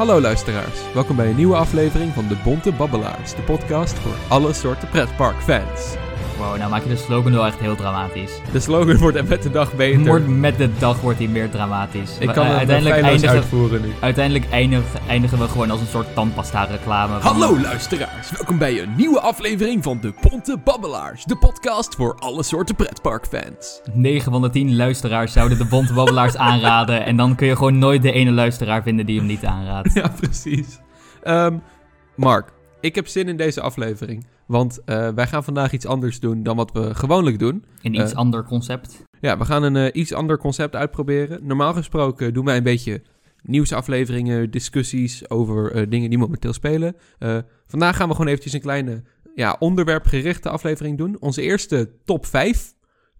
Hallo luisteraars, welkom bij een nieuwe aflevering van De Bonte Babbelaars, de podcast voor alle soorten pretparkfans. Wow, nou maak je de slogan wel echt heel dramatisch. De slogan wordt met de dag beter. Wordt met de dag wordt hij meer dramatisch. Ik kan het uiteindelijk uiteindelijk eindigen, uitvoeren nu. uiteindelijk eindigen, eindigen we gewoon als een soort tandpasta reclame. van- Hallo luisteraars, welkom bij een nieuwe aflevering van De Bonte Babbelaars, de podcast voor alle soorten pretparkfans. 9 van de 10 luisteraars zouden de bonte babbelaars aanraden. En dan kun je gewoon nooit de ene luisteraar vinden die hem niet aanraadt. Ja, precies. Ehm, Mark, ik heb zin in deze aflevering, want eh, wij gaan vandaag iets anders doen dan wat we gewoonlijk doen. Een iets Eh. ander concept. Ja, we gaan een eh, iets ander concept uitproberen. Normaal gesproken doen wij een beetje nieuwsafleveringen, discussies over dingen die momenteel spelen. Vandaag gaan we gewoon eventjes een kleine ja, onderwerpgerichte aflevering doen. Onze eerste top 5.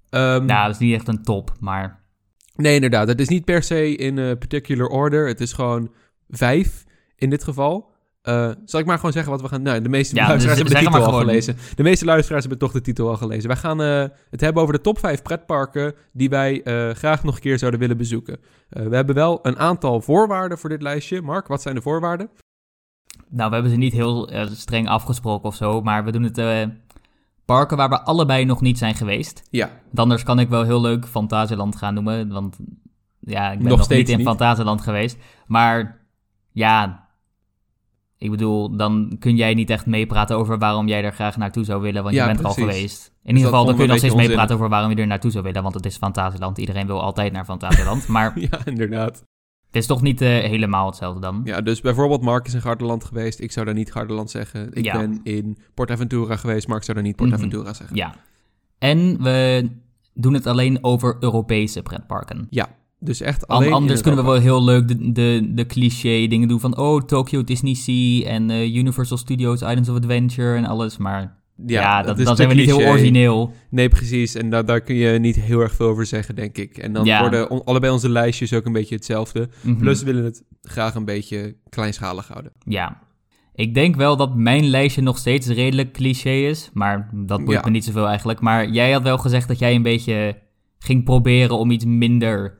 Ehm, Nou, dat is niet echt een top, maar Nee, inderdaad. Het is niet per se in particular order. Het is gewoon 5 in dit geval. Eh, zal ik maar gewoon zeggen wat we gaan... Nou, de meeste Ja, luisteraars dus hebben de titel al gewoon. gelezen. De meeste luisteraars hebben toch de titel al gelezen. Wij gaan eh, het hebben over de top 5 pretparken die wij eh, graag nog een keer zouden willen bezoeken. We hebben wel een aantal voorwaarden voor dit lijstje. Mark, wat zijn de voorwaarden? nou, we hebben ze niet heel streng afgesproken of zo. Maar we doen het parken waar we allebei nog niet zijn geweest. Ja, Anders kan ik wel heel leuk Fantasieland gaan noemen. Want ja, ik ben Nog nog, steeds niet in. Fantasieland geweest. Maar ja, ik bedoel, dan kun jij niet echt meepraten over waarom jij er graag naartoe zou willen. Want Ja, je bent er al geweest. In dat ieder geval, dan kun je nog steeds meepraten over waarom je er naartoe zou willen. Want het is Fantasieland. Iedereen wil altijd naar Fantasieland. maar ja inderdaad. het is toch niet eh, helemaal hetzelfde dan. Ja, dus bijvoorbeeld Mark is in Garderland geweest. Ik zou daar niet Garderland zeggen. Ik Ja. ben in PortAventura geweest. Mark zou daar niet PortAventura Mhm. zeggen. Ja. En we doen het alleen over Europese pretparken. Dus echt alleen anders kunnen we wel heel leuk de, de, de cliché dingen doen van... oh, Tokyo Disney Sea en eh, Universal Studios Islands of Adventure en alles. Maar ja, dat, is dan zijn we niet heel origineel. Nee, precies. En da- daar kun je niet heel erg veel over zeggen, denk ik. En dan Ja. worden on- allebei onze lijstjes ook een beetje hetzelfde. Mhm. Plus we willen het graag een beetje kleinschalig houden. Ja. Ik denk wel dat mijn lijstje nog steeds redelijk cliché is. Maar dat boeit Ja. me niet zoveel eigenlijk. Maar jij had wel gezegd dat jij een beetje ging proberen om iets minder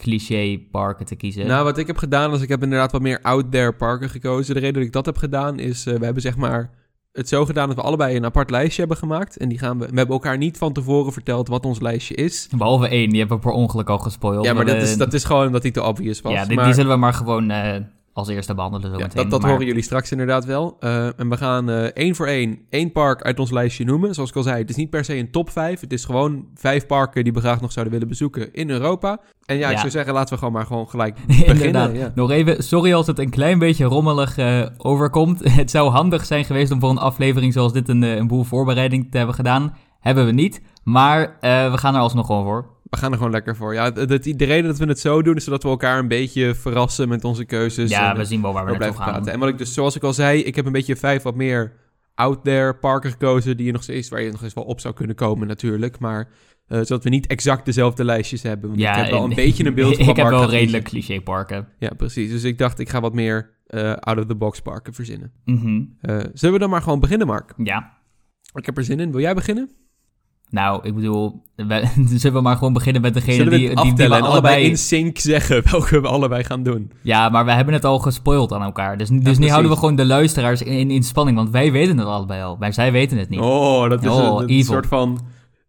cliché parken te kiezen. Nou, wat ik heb gedaan is ik heb inderdaad wat meer out-there parken gekozen. De reden dat ik dat heb gedaan is, eh, we hebben zeg maar het zo gedaan dat we allebei een apart lijstje hebben gemaakt. En die gaan we, we hebben elkaar niet van tevoren verteld wat ons lijstje is. Behalve één, die hebben we per ongeluk al gespoild. ja, maar dat we- is, dat is gewoon omdat die te obvious was. ja, die, maar... die zullen we maar gewoon eh, als eerste behandelen zo Ja, meteen. dat dat maar- horen jullie straks inderdaad wel. Eh, en we gaan eh, één voor één één park uit ons lijstje noemen. Zoals ik al zei, het is niet per se een top 5. Het is gewoon vijf parken die we graag nog zouden willen bezoeken in Europa. En ja, ik Ja. zou zeggen, laten we gewoon maar gewoon gelijk beginnen. Ja. Nog even, sorry als het een klein beetje rommelig eh, overkomt. Het zou handig zijn geweest om voor een aflevering zoals dit een, een boel voorbereiding te hebben gedaan. Hebben we niet, maar we gaan er alsnog gewoon voor. We gaan er gewoon lekker voor. Ja, de, de, de reden dat we het zo doen is zodat we elkaar een beetje verrassen met onze keuzes. ja, en, we eh, zien wel waar we naartoe gaan. praten. En wat ik dus, zoals ik al zei, ik heb een beetje vijf wat meer out-there parken gekozen die je nog steeds, waar je nog eens wel op zou kunnen komen natuurlijk. Maar eh, zodat we niet exact dezelfde lijstjes hebben. Want Ja, ik heb wel en- een beetje een beeld van ik heb wel redelijk cliché parken. Ja, precies. Dus ik dacht, ik ga wat meer eh, out-of-the-box parken verzinnen. Mhm. Zullen we dan maar gewoon beginnen, Mark? Ja, Ik heb er zin in. Wil jij beginnen? Nou, ik bedoel, we, zullen we maar gewoon beginnen met degene Zullen we die, die, die we en allebei in sync zeggen welke we allebei gaan doen? Ja, maar we hebben het al gespoild aan elkaar. Dus, dus nu houden we gewoon de luisteraars in, in, in spanning, want wij weten het allebei al. Maar zij weten het niet. Oh, dat is Oh, een, soort van...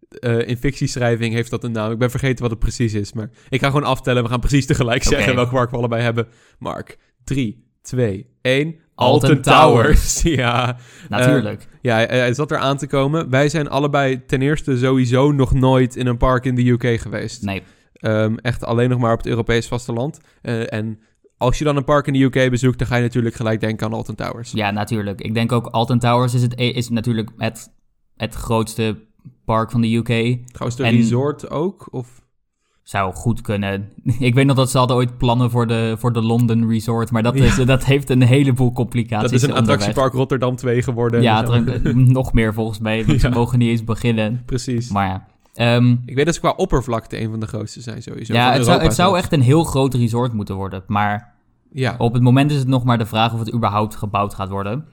eh in fictieschrijving heeft dat een naam. Ik ben vergeten wat het precies is. Maar ik ga gewoon aftellen. We gaan precies tegelijk zeggen welke park we allebei hebben. Mark, 3, 2, 1. Alton Alton Towers. ja, Natuurlijk. ja hij, zat er aan te komen. Wij zijn allebei ten eerste sowieso nog nooit in een park in de UK geweest. nee. Ehm, echt alleen nog maar op het Europees vasteland. Eh, en als je dan een park in de UK bezoekt, dan ga je natuurlijk gelijk denken aan Alton Towers. Ja, natuurlijk. Ik denk ook Alton Towers is, het, e- is natuurlijk het, het grootste park van de UK. En- resort ook? Of... Zou goed kunnen. Ik weet nog dat ze hadden ooit plannen voor de, voor de London Resort, maar dat, is, dat heeft een heleboel complicaties. Dat is een onderweg. attractiepark Rotterdam 2 geworden. Ja, het- nog meer volgens mij, want ze mogen niet eens beginnen. Precies. Maar ja. Ehm, Ik weet dat ze qua oppervlakte een van de grootste zijn sowieso. ja, het zou, het zou echt een heel groot resort moeten worden. Maar Ja, op het moment is het nog maar de vraag of het überhaupt gebouwd gaat worden.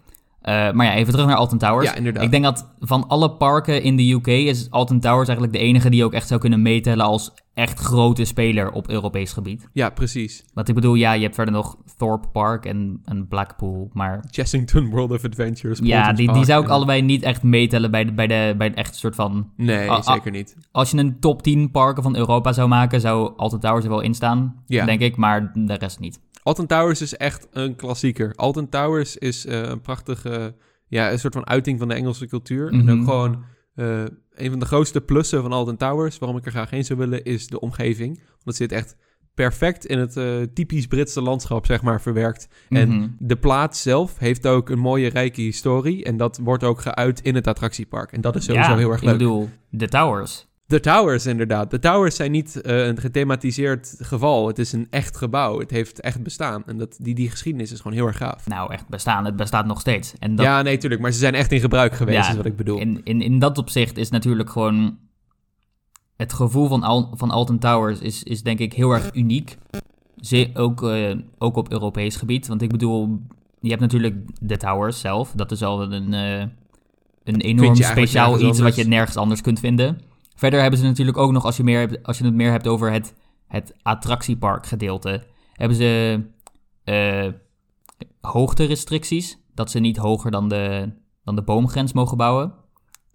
Eh, maar ja, even terug naar Alton Towers. Ja, inderdaad. Ik denk dat van alle parken in de UK is Alton Towers eigenlijk de enige die ook echt zou kunnen meetellen als echt grote speler op Europees gebied. Ja, precies. Want ik bedoel, ja, je hebt verder nog Thorpe Park en, en Blackpool, maar Chessington World of Adventures. ja, die, die zou ik en- allebei niet echt meetellen bij de, bij de, bij de echt soort van... Nee, zeker niet. Als je een top 10 parken van Europa zou maken, zou Alton Towers er wel in staan, Ja. denk ik, maar de rest niet. Alton Towers is echt een klassieker. Alton Towers is eh, een prachtige, ja, een soort van uiting van de Engelse cultuur. En Mhm. ook gewoon eh, een van de grootste plussen van Alton Towers, waarom ik er graag heen zou willen, is de omgeving. Want het zit echt perfect in het eh, typisch Britse landschap, zeg maar, verwerkt. En Mhm. de plaats zelf heeft ook een mooie, rijke historie. En dat wordt ook geuit in het attractiepark. En dat is sowieso ja, heel erg ik leuk. bedoel, de Towers. De towers, inderdaad. De towers zijn niet eh, een gethematiseerd geval. Het is een echt gebouw. Het heeft echt bestaan. En dat, die, die geschiedenis is gewoon heel erg gaaf. Nou, echt bestaan, het bestaat nog steeds. En dat, Ja, nee, tuurlijk. Maar ze zijn echt in gebruik geweest, Ja, is wat ik bedoel. In, in, in dat opzicht is natuurlijk gewoon... Het gevoel van, Al, van Alton Towers is, is denk ik heel erg uniek. Ze, ook, eh, ook op Europees gebied. Want ik bedoel, je hebt natuurlijk de Towers zelf. Dat is al een, eh, een enorm speciaal iets wat je nergens anders kunt vinden. Verder hebben ze natuurlijk ook nog, als je, meer hebt, als je het meer hebt over het, het attractiepark gedeelte... hebben ze eh hoogterestricties. Dat ze niet hoger dan de, dan de boomgrens mogen bouwen.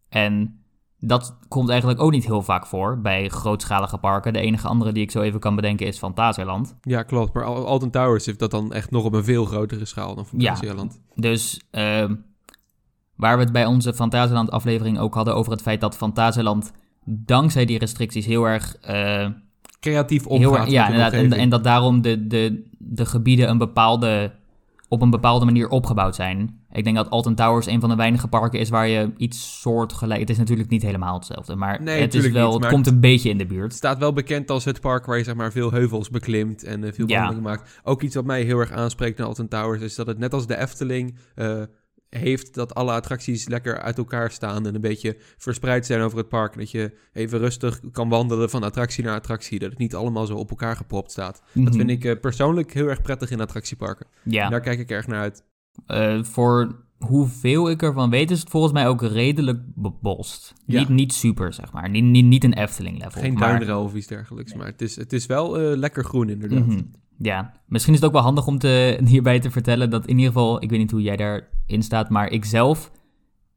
En dat komt eigenlijk ook niet heel vaak voor bij grootschalige parken. De enige andere die ik zo even kan bedenken is Fantasieland. Ja, klopt. Maar Al- Alton Towers heeft dat dan echt nog op een veel grotere schaal dan Ja. Fantasieland. Dus ehm, waar we het bij onze Fantasieland aflevering ook hadden over het feit dat Fantasieland dankzij die restricties heel erg... eh, Creatief erg ja, inderdaad, en, en dat daarom de, de, de gebieden een bepaalde, op een bepaalde manier opgebouwd zijn. Ik denk dat Alton Towers een van de weinige parken is waar je iets soortgelijk... Het is natuurlijk niet helemaal hetzelfde, maar Nee, het, is wel, niet, het komt een beetje in de buurt. Het staat wel bekend als het park waar je zeg maar veel heuvels beklimt en eh, veel Ja. wandelingen maakt. Ook iets wat mij heel erg aanspreekt naar Alton Towers is dat het net als de Efteling eh, heeft dat alle attracties lekker uit elkaar staan en een beetje verspreid zijn over het park. Dat je even rustig kan wandelen van attractie naar attractie. Dat het niet allemaal zo op elkaar gepropt staat. Dat Mhm. vind ik eh, persoonlijk heel erg prettig in attractieparken. Ja. En daar kijk ik erg naar uit. Eh, voor hoeveel ik ervan weet, is het volgens mij ook redelijk bebost. Ja. Niet, niet super, zeg maar. Niet, niet, niet een Efteling-level. Geen maar- of iets dergelijks. Maar het is, het is wel eh, lekker groen inderdaad. Mhm. Ja, misschien is het ook wel handig om te, hierbij te vertellen dat in ieder geval, ik weet niet hoe jij daarin staat, maar ik zelf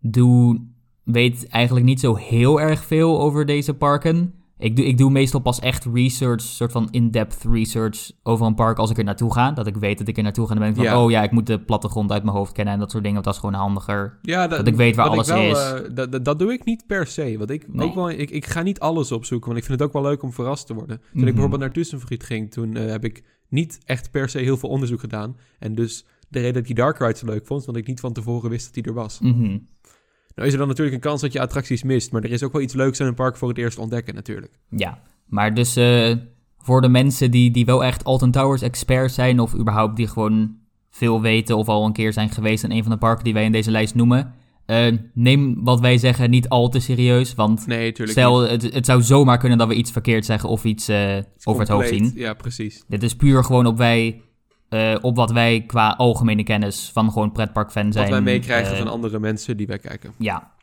doe, weet eigenlijk niet zo heel erg veel over deze parken. Ik doe, ik doe meestal pas echt research, soort van in-depth research over een park als ik er naartoe ga. Dat ik weet dat ik er naartoe ga dan ben ik van, Ja. oh ja, ik moet de plattegrond uit mijn hoofd kennen en dat soort dingen, want dat is gewoon handiger. Ja, Dat ik weet waar alles is. eh, dat, doe ik niet per se. Want ik, Nee. ook wel, ik, ik ga niet alles opzoeken, want ik vind het ook wel leuk om verrast te worden. Toen Mhm. ik bijvoorbeeld naar Tussenvriet ging, toen eh, heb ik niet echt per se heel veel onderzoek gedaan. En dus de reden dat ik die Dark Ride zo leuk vond, want ik niet van tevoren wist dat die er was. Mhm. Nou is er dan natuurlijk een kans dat je attracties mist, maar er is ook wel iets leuks aan een park voor het eerst ontdekken natuurlijk. Ja, maar dus eh, voor de mensen die, die wel echt Alton Towers experts zijn... of überhaupt die gewoon veel weten of al een keer zijn geweest... in een van de parken die wij in deze lijst noemen... eh, neem wat wij zeggen niet al te serieus, want... Nee, Stel, het, het zou zomaar kunnen dat we iets verkeerd zeggen of iets eh, over het hoofd zien. Ja, precies. Dit is puur gewoon op, wij, eh, op wat wij qua algemene kennis van gewoon pretparkfan zijn. Wat wij meekrijgen eh, van andere mensen die wij kijken. Ja,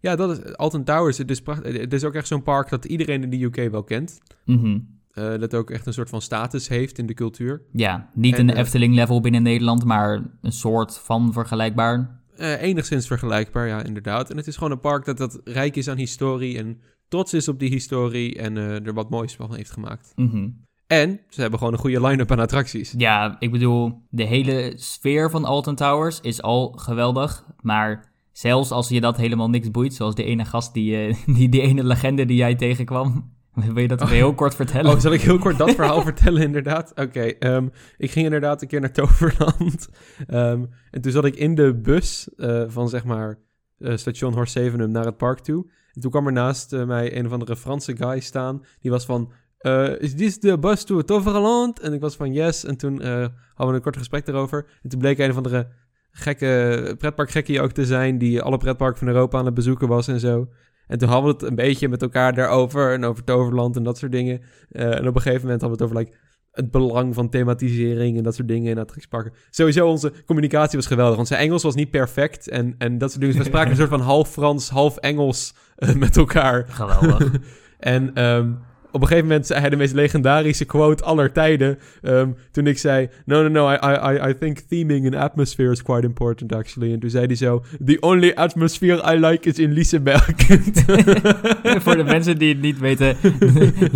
Ja, dat is Alton Towers. Het is, pracht- het is ook echt zo'n park dat iedereen in de UK wel kent. mhm. Eh, dat ook echt een soort van status heeft in de cultuur. ja. niet En, een eh, Efteling-level binnen Nederland, maar een soort van vergelijkbaar. Eh, enigszins vergelijkbaar, ja, inderdaad. En het is gewoon een park dat, dat rijk is aan historie en trots is op die historie en eh, er wat moois van heeft gemaakt. Mhm. En ze hebben gewoon een goede line-up aan attracties. Ja, ik bedoel, de hele sfeer van Alton Towers is al geweldig. Maar zelfs als je dat helemaal niks boeit, zoals die ene gast, die, eh, die, die ene legende die jij tegenkwam. Wil je dat even heel kort vertellen? Oh, zal ik heel kort dat verhaal vertellen, inderdaad? Oké, ehm, ik ging inderdaad een keer naar Toverland. Ehm, en toen zat ik in de bus eh, van, zeg maar, eh, station Horst Zevenum naar het park toe. En toen kwam er naast mij een of andere Franse guy staan. Die was van, eh, is dit de bus to Toverland? En ik was van, yes. En toen eh, hadden we een kort gesprek erover. En toen bleek een of andere gekke pretparkgekkie ook te zijn... die alle pretparken van Europa aan het bezoeken was en zo. En toen hadden we het een beetje met elkaar daarover en over Toverland en dat soort dingen. Eh, en op een gegeven moment hadden we het over like, het belang van thematisering en dat soort dingen in attractieparken. Sowieso onze communicatie was geweldig, want zijn Engels was niet perfect en, en dat soort dingen. Dus we spraken een soort van half Frans, half Engels met elkaar. Geweldig. En ehm, op een gegeven moment zei hij de meest legendarische quote aller tijden. ehm, toen ik zei: No, no, no, I, I, I- think theming and atmosphere is quite important actually. En toen zei hij zo: The only atmosphere I like is in Liseberg. Voor de mensen die het niet weten,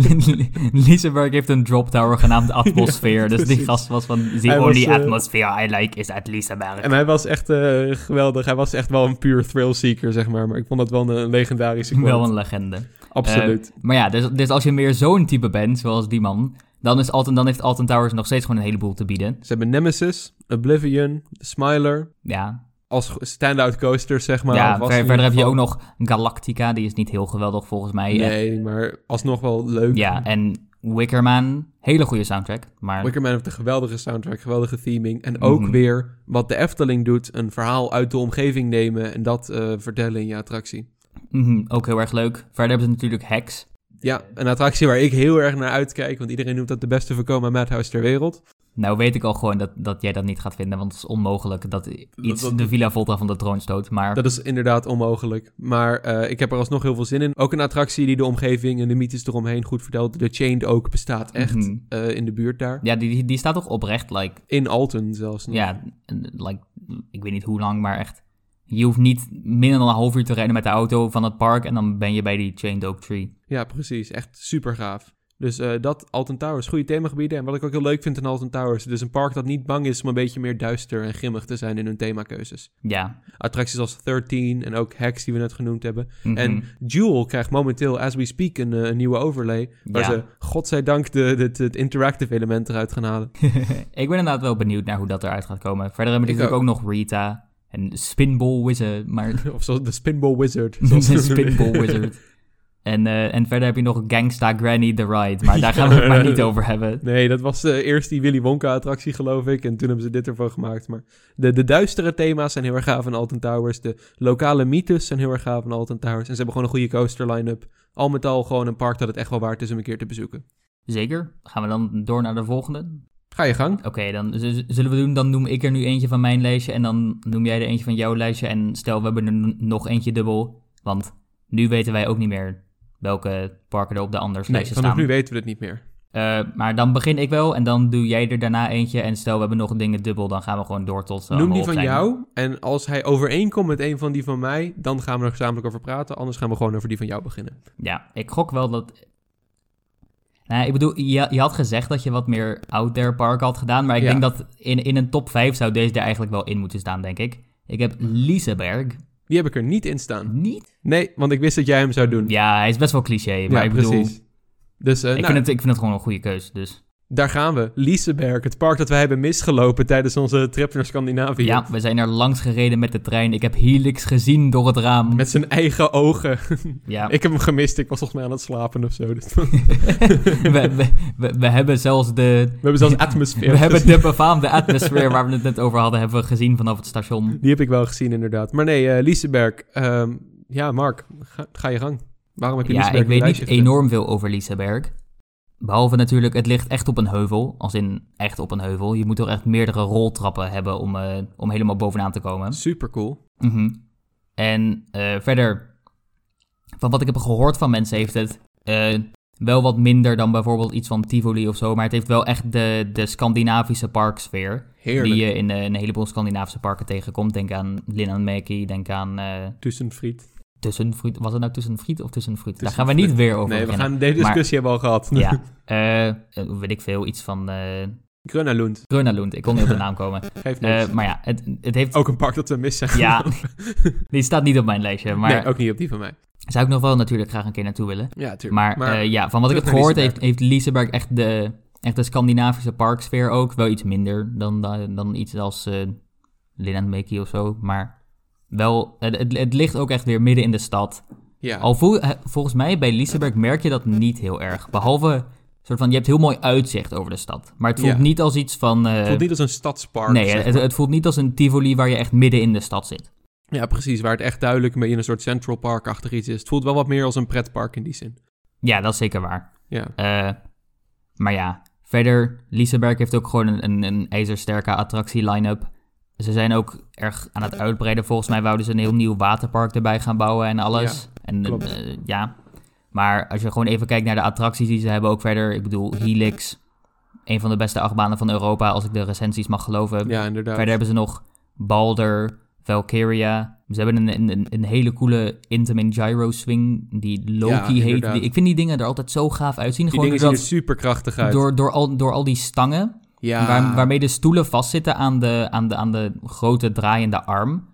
Liseberg heeft een drop tower genaamd Atmosfeer. Dus die gast was van, the Hij only was, eh, atmosphere I like is at Liseberg. en hij was echt eh, geweldig. Hij was echt wel een puur thrill-seeker, zeg maar. Maar ik vond dat wel een, een legendarische quote. Wel een legende. Absoluut. Maar ja, dus, dus als je meer zo'n type bent, zoals die man, dan, is Alton, dan heeft Alton Towers nog steeds gewoon een heleboel te bieden. Ze hebben Nemesis, Oblivion, The Smiler. Ja, Als stand-out coasters, zeg maar. ja ver- verder heb je ook nog Galactica, die is niet heel geweldig volgens mij. En- Nee, maar alsnog wel leuk. ja, en Wickerman, hele goede soundtrack. Maar Wickerman heeft een geweldige soundtrack, geweldige theming. En ook Mhm. weer wat de Efteling doet, een verhaal uit de omgeving nemen en dat eh, vertellen in je attractie. Mhm, ook heel erg leuk. Verder hebben ze natuurlijk Hex. Ja, een attractie waar ik heel erg naar uitkijk, want iedereen noemt dat de beste voorkomen Madhouse ter wereld. Nou weet ik al gewoon dat, dat jij dat niet gaat vinden, want het is onmogelijk dat iets dat- de Villa Volta van de troon stoot. Maar Dat is inderdaad onmogelijk. Maar eh, ik heb er alsnog heel veel zin in. Ook een attractie die de omgeving en de mythes eromheen goed vertelt. De Chained ook bestaat echt Mhm. eh, in de buurt daar. ja, die, die, die staat toch oprecht, like, In Alton zelfs. nog. ja, like, ik weet niet hoe lang, maar echt. Je hoeft niet minder dan een half uur te rijden met de auto van het park en dan ben je bij die Chained Oak Tree. Ja, precies. Echt super gaaf. Dus eh, dat, Alton Towers, goede themagebieden. En wat ik ook heel leuk vind in Alton Towers, is een park dat niet bang is om een beetje meer duister en grimmig te zijn in hun themakeuzes. Ja. Attracties als 13 en ook Hex die we net genoemd hebben. mhm. En Jewel krijgt momenteel, as we speak, een, eh, een nieuwe overlay. Waar Ja. ze, godzijdank, de, de, het interactive element eruit gaan halen. ik ben inderdaad wel benieuwd naar hoe dat eruit gaat komen. Verder hebben we Ik natuurlijk ook nog Rita en Spinball Wizard, maar of zoals de Spinball Wizard. zoals noemen. Spinball Wizard. En, eh, en verder heb je nog Gangsta Granny The Ride, maar daar gaan we het maar niet over hebben. Nee, dat was eh, eerst die Willy Wonka-attractie, geloof ik. En toen hebben ze dit ervan gemaakt. Maar de, de duistere thema's zijn heel erg gaaf in Alton Towers. De lokale mythes zijn heel erg gaaf in Alton Towers. En ze hebben gewoon een goede coaster line-up. Al met al gewoon een park dat het echt wel waard is om een keer te bezoeken. Zeker. Gaan we dan door naar de volgende? Ga je gang. Oké, dan zullen we doen. Dan noem ik er nu eentje van mijn lijstje. En dan noem jij er eentje van jouw lijstje. En stel, we hebben er nog eentje dubbel. Want nu weten wij ook niet meer welke parken er op de anders Nee, lijstje vanaf staan. nu weten we het niet meer. Eh, maar dan begin ik wel. En dan doe jij er daarna eentje. En stel, we hebben nog dingen dubbel. Dan gaan we gewoon door tot ze Noem die van zijn. jou. En als hij overeenkomt met een van die van mij, dan gaan we er gezamenlijk over praten. Anders gaan we gewoon over die van jou beginnen. Ja, ik gok wel dat... Nou, ik bedoel, je, je had gezegd dat je wat meer out there park had gedaan. Maar ik Ja. denk dat in, in een top 5 zou deze er eigenlijk wel in moeten staan, denk ik. Ik heb Liseberg. Die heb ik er niet in staan. Niet? Nee, want ik wist dat jij hem zou doen. Ja, hij is best wel cliché. Maar Ja, ik bedoel, precies. Dus eh, ik, nou, vind het, ik vind het gewoon een goede keus. Dus daar gaan we. Liseberg, het park dat wij hebben misgelopen tijdens onze trip naar Scandinavië. ja, we zijn er langs gereden met de trein. Ik heb Helix gezien door het raam. Met zijn eigen ogen. Ja, ik heb hem gemist. Ik was volgens mij aan het slapen of zo. Dus we, we, we, we hebben zelfs de... we hebben zelfs atmosfeer. We hebben de befaamde atmosfeer waar we het net over hadden, hebben we gezien vanaf het station. Die heb ik wel gezien, inderdaad. Maar nee, eh Liseberg. ehm, ja, Mark, ga, ga je gang. Waarom heb je Ja, Liseberg ik in je weet niet enorm veel over Liseberg. Behalve natuurlijk, het ligt echt op een heuvel. Als in echt op een heuvel. Je moet toch echt meerdere roltrappen hebben om, eh, om helemaal bovenaan te komen. Super cool. Mhm. En eh, verder, van wat ik heb gehoord van mensen, heeft het eh, wel wat minder dan bijvoorbeeld iets van Tivoli of zo. Maar het heeft wel echt de, de Scandinavische parksfeer. Heerlijk. Die je in, in een heleboel Scandinavische parken tegenkomt. Denk aan Linnanmäki, denk aan eh Tussenfried. Tussenfried. Was het nou Tussenfried of Tussenfried? Daar gaan we niet weer over Nee, we gaan deze discussie hebben we al gehad. Ja, eh, weet ik veel, iets van eh Grönalund. Grönalund. Ik kon niet op de naam komen. Geeft niks. Maar ja, het, het heeft... ook een park dat we missen. Ja, die staat niet op mijn lijstje. Maar Nee, ook niet op die van mij. zou ik nog wel natuurlijk graag een keer naartoe willen. Ja, tuurlijk. Maar, Maar, ja, van wat ik heb gehoord heeft, Liseberg. heeft Liseberg echt de, echt de Scandinavische parksfeer ook. Wel iets minder dan, dan, dan iets als uh, Linnanmäki of zo. Maar wel, het, het, ligt ook echt weer midden in de stad. ja. Al eh, volgens mij bij Liseberg merk je dat niet heel erg. Behalve, soort van, je hebt heel mooi uitzicht over de stad. Maar het voelt Ja. niet als iets van... eh, het voelt niet als een stadspark. nee, het, het voelt niet als een Tivoli waar je echt midden in de stad zit. Ja, precies. Waar het echt duidelijk een beetje een soort Central Park-achtig iets is. Het voelt wel wat meer als een pretpark in die zin. Ja, dat is zeker waar. Ja. Eh, maar ja, Verder, Liseberg heeft ook gewoon een, een, een ijzersterke attractie-line-up. Ze zijn ook erg aan het uitbreiden. Volgens mij wouden ze een heel nieuw waterpark erbij gaan bouwen en alles. en eh, ja, maar als je gewoon even kijkt naar de attracties die ze hebben ook verder. Ik bedoel, Helix, een van de beste achtbanen van Europa, als ik de recensies mag geloven. Ja, inderdaad. Verder hebben ze nog Balder, Valkyria. Ze hebben een, een, een hele coole Intamin Gyro Swing, die Loki Ja, heet. Die, ik vind die dingen er altijd zo gaaf uitzien. Die Gewoon dingen zien er doordat- super krachtig uit. door, door, al, door al die stangen, ja. waar, waarmee de stoelen vastzitten aan de, aan de, aan de grote draaiende arm.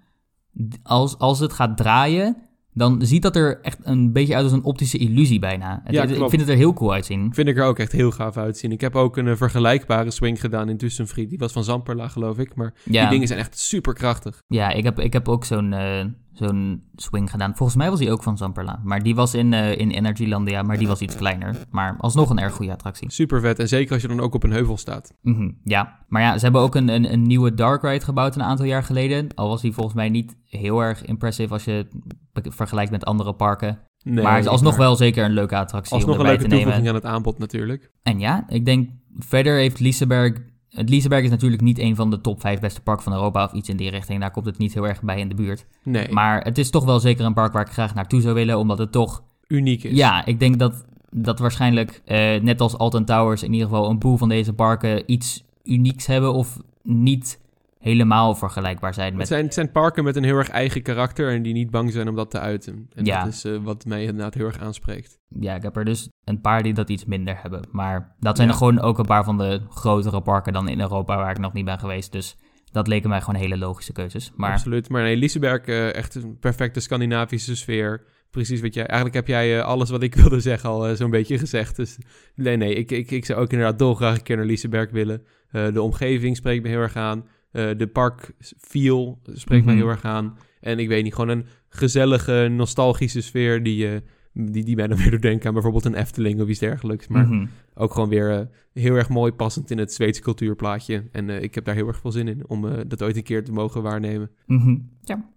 Als, als het gaat draaien, dan ziet dat er echt een beetje uit als een optische illusie bijna. Het- Ja, ik vind het er heel cool uitzien. Vind ik er ook echt heel gaaf uitzien. Ik heb ook een eh, vergelijkbare swing gedaan in Tussenfried. Die was van Zamperla, geloof ik. Maar Ja, die dingen zijn echt super krachtig. ja ik, heb, ik heb ook zo'n eh, zo'n swing gedaan. Volgens mij was die ook van Zamperla. Maar die was in, eh in Energylandia, maar die was iets kleiner. Maar alsnog een erg goede attractie. Super vet. En zeker als je dan ook op een heuvel staat. Mhm, ja, maar ja, ze hebben ook een, een, een nieuwe Dark Ride gebouwd een aantal jaar geleden. Al was die volgens mij niet heel erg impressive als je het vergelijkt met andere parken. Nee, maar het is alsnog wel zeker een leuke attractie alsnog om een erbij leuke te nemen. toevoeging aan het aanbod natuurlijk. En ja, ik denk verder heeft Liseberg... Het Liseberg is natuurlijk niet een van de top 5 beste parken van Europa of iets in die richting. Daar komt het niet heel erg bij in de buurt. Nee, Maar het is toch wel zeker een park waar ik graag naartoe zou willen, omdat het toch... uniek is. Ja, ik denk dat, dat waarschijnlijk, eh, net als Alton Towers, in ieder geval een boel van deze parken iets unieks hebben of niet helemaal vergelijkbaar zijn Het met... zijn, het zijn parken met een heel erg eigen karakter en die niet bang zijn om dat te uiten. En Ja. dat is eh, wat mij inderdaad heel erg aanspreekt. Ja, ik heb er dus een paar die dat iets minder hebben. Maar dat zijn Ja. er gewoon ook een paar van de grotere parken dan in Europa waar ik nog niet ben geweest. Dus dat leken mij gewoon hele logische keuzes. Maar Absoluut. Maar nee, Liseberg, eh, echt een perfecte Scandinavische sfeer. Precies wat jij... Eigenlijk heb jij eh, alles wat ik wilde zeggen al zo'n beetje gezegd. Dus nee, nee, ik, ik, ik zou ook inderdaad dolgraag een keer naar Liseberg willen. De omgeving spreekt me heel erg aan. Eh, de park feel spreekt mij Mhm. heel erg aan. En ik weet niet, gewoon een gezellige, nostalgische sfeer die, eh, die, die mij dan weer doet denken aan bijvoorbeeld een Efteling of iets dergelijks. Maar Mhm. ook gewoon weer eh, heel erg mooi passend in het Zweedse cultuurplaatje. En eh, ik heb daar heel erg veel zin in om eh, dat ooit een keer te mogen waarnemen. Mhm. Ja.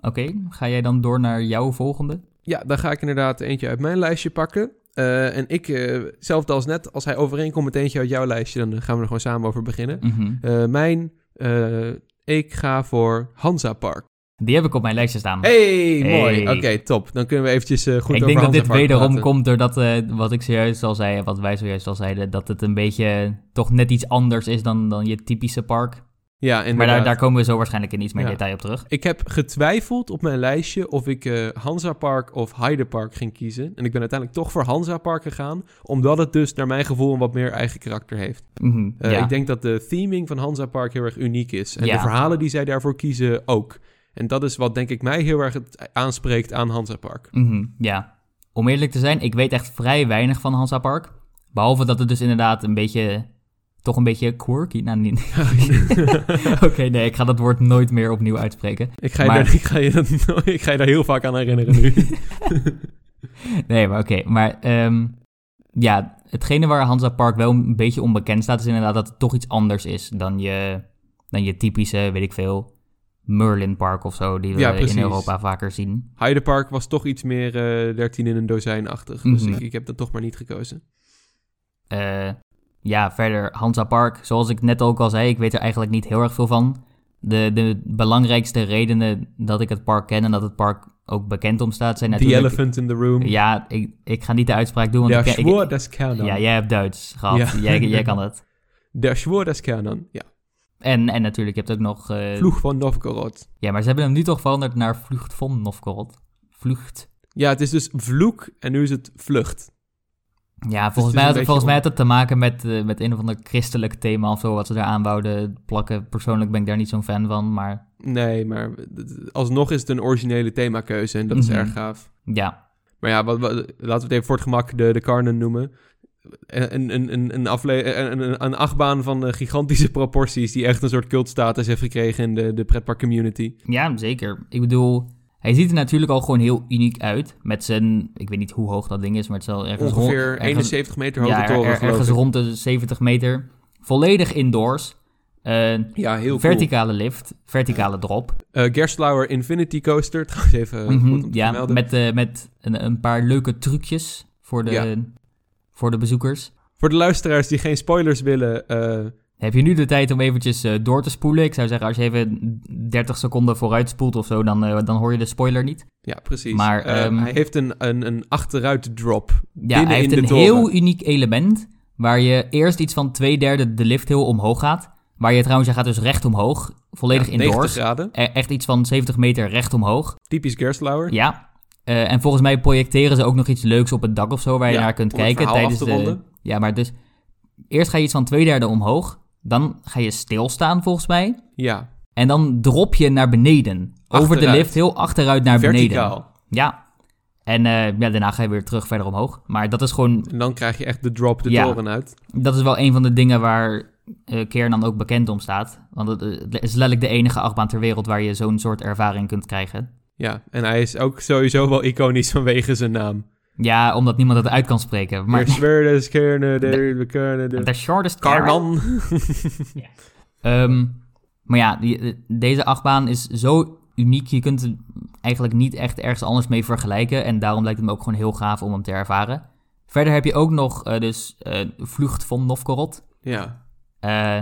Oké, ga jij dan door naar jouw volgende? Ja, dan ga ik inderdaad eentje uit mijn lijstje pakken. Eh, en ik, eh, hetzelfde als net, als hij overeenkomt met eentje uit jouw lijstje, dan gaan we er gewoon samen over beginnen. Mijn, eh, ik ga voor Hansa Park. Die heb ik op mijn lijstje staan. Hey, mooi. Oké, top. Dan kunnen we eventjes eh, goed ik over denk dat dit wederom praten. komt doordat eh, wat ik zojuist al zei, wat wij zojuist al zeiden, dat het een beetje toch net iets anders is dan, dan je typische park. Ja, Maar daar, daar komen we zo waarschijnlijk in iets meer Ja. detail op terug. Ik heb getwijfeld op mijn lijstje of ik eh Hansa Park of Heide Park ging kiezen. En ik ben uiteindelijk toch voor Hansa Park gegaan, omdat het dus naar mijn gevoel een wat meer eigen karakter heeft. Mhm, Eh, ja. Ik denk dat de theming van Hansa Park heel erg uniek is. En Ja. de verhalen die zij daarvoor kiezen ook. En dat is wat denk ik mij heel erg het aanspreekt aan Hansa Park. Mhm, ja. Om eerlijk te zijn, ik weet echt vrij weinig van Hansa Park. Behalve dat het dus inderdaad een beetje, toch een beetje quirky. Nou, niet. Oké, nee, ik ga dat woord nooit meer opnieuw uitspreken. ik, ga je Maar- daar, ik, ga je dat, ik ga je daar heel vaak aan herinneren nu. Nee, maar oké. Maar ehm, ja, hetgene waar Hansa Park wel een beetje onbekend staat, is inderdaad dat het toch iets anders is dan je, dan je typische, weet ik veel, Merlin Park of zo, die we Ja, in. Europa vaker zien. Heide Park was toch iets meer eh 13 in een dozijn-achtig. Dus Mhm. ik, ik heb dat toch maar niet gekozen. Eh, ja, verder Hansa Park, zoals ik net ook al zei, ik weet er eigenlijk niet heel erg veel van. De, de belangrijkste redenen dat ik het park ken en dat het park ook bekend om staat, zijn The natuurlijk... Elephant in the Room. Ja, ik, ik ga niet de uitspraak doen, want Der ik, ken- ik- Schwur des Kernan. ja, jij hebt Duits gehad. Ja. Jij, jij kan het. Der Schwur des Kernan. Ja. En, en natuurlijk, je hebt ook nog... eh, Vloeg van Novgorod. Ja, maar ze hebben hem nu toch veranderd naar Vlucht van Novgorod. Vlucht. Ja, het is dus vloek en nu is het vlucht. Ja, het volgens, mij had, volgens mij had het te maken met, eh, met een of ander christelijk thema of zo, wat ze daar aan wouden plakken. Persoonlijk ben ik daar niet zo'n fan van, maar Nee, maar alsnog is het een originele themakeuze en dat is Mhm. erg gaaf. ja. Maar ja, wat, wat- laten we het even voor het gemak de, de Karnen noemen. Een, een, een, een, afle- een, een, een achtbaan van eh, gigantische proporties die echt een soort cultstatus heeft gekregen in de, de pretpark community. Ja, zeker. Ik bedoel, hij ziet er natuurlijk al gewoon heel uniek uit. Met zijn, ik weet niet hoe hoog dat ding is, maar het is wel ergens rond- Ongeveer ergens- 71 meter hoge ja, er- er- ergens rond de 70 meter. Volledig indoors. Eh, Ja, heel verticale lift, verticale drop. cool. Eh, Gerstlauer Infinity Coaster, trouwens even Mhm, goed om te ja, vermelden. met, eh, met een, een paar leuke trucjes voor de, Ja. voor de bezoekers. Voor de luisteraars die geen spoilers willen, Heb je nu de tijd om eventjes eh, door te spoelen? Ik zou zeggen, als je even 30 seconden vooruit spoelt of zo, dan, eh, dan hoor je de spoiler niet. ja, precies. Maar, Eh, ehm, hij heeft een, een, een achteruit drop. Ja, hij heeft een toren. heel uniek element, waar je eerst iets van twee derde de lift heel omhoog gaat. Waar je trouwens, je gaat dus recht omhoog, volledig Ja, 90 indoors. graden. E- echt iets van 70 meter recht omhoog. Typisch Gerstlauer. Ja. En volgens mij projecteren ze ook nog iets leuks op het dak of zo, waar je Ja, naar kunt kijken tijdens de. Ja, maar dus eerst ga je iets van twee derde omhoog, dan ga je stilstaan volgens mij, Ja, en dan drop je naar beneden. Over de lift, heel achteruit naar beneden. verticaal. Ja. En eh, ja, daarna ga je weer terug verder omhoog. Maar dat is gewoon En dan krijg je echt de drop de Ja. toren uit. Dat is wel een van de dingen waar eh Keer dan ook bekend om staat. Want het, eh, het is letterlijk de enige achtbaan ter wereld waar je zo'n soort ervaring kunt krijgen. Ja, en hij is ook sowieso wel iconisch vanwege zijn naam. Ja, omdat niemand het uit kan spreken. Maar de, de Kerne, de... de shortest. Karnan. Ehm, maar ja, die- deze achtbaan is zo uniek. Je kunt het eigenlijk niet echt ergens anders mee vergelijken. En daarom lijkt het me ook gewoon heel gaaf om hem te ervaren. Verder heb je ook nog eh, dus eh Vlucht van Novgorod. Ja, Eh,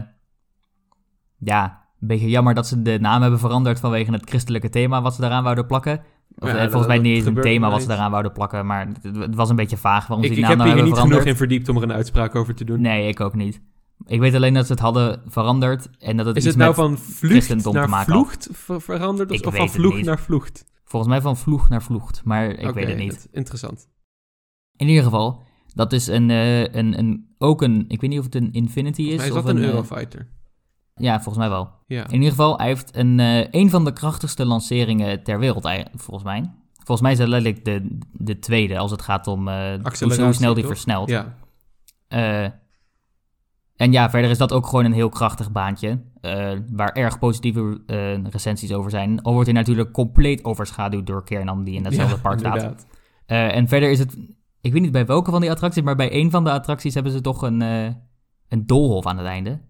ja, een beetje jammer dat ze de naam hebben veranderd vanwege het christelijke thema wat ze daaraan wouden plakken. Of, Ja, eh, dat- volgens mij dat niet eens een thema wat ze daaraan wouden plakken, maar het, het was een beetje vaag waarom ze ik, die ik naam heb nou hier niet genoeg veranderd. in verdiept om er een uitspraak over te doen. Nee, ik ook niet. Ik weet alleen dat ze het hadden veranderd en dat het is iets het nou met, van vlucht naar ver- veranderd? Of, Ik of weet van vloeg naar vlucht? volgens mij van vloeg naar vloegt, maar ik weet het niet. dat- Interessant. In ieder geval, dat is een, eh, een, een, ook een, ik weet niet of het een Infinity is. Is of dat een eh, Eurofighter? Ja, volgens mij wel. Ja. In ieder geval, hij heeft een, eh, een van de krachtigste lanceringen ter wereld, ei- volgens mij. Volgens mij is hij letterlijk de, de tweede als het gaat om eh, hoe, snel die toch? versnelt. Ja. Eh, en ja, verder is dat ook gewoon een heel krachtig baantje. eh, waar erg positieve eh, recensies over zijn. Al wordt hij natuurlijk compleet overschaduwd door Kernan, die in hetzelfde Ja, park staat. inderdaad. Eh, en verder is het, ik weet niet bij welke van die attracties, maar bij een van de attracties hebben ze toch een, eh, een doolhof aan het einde.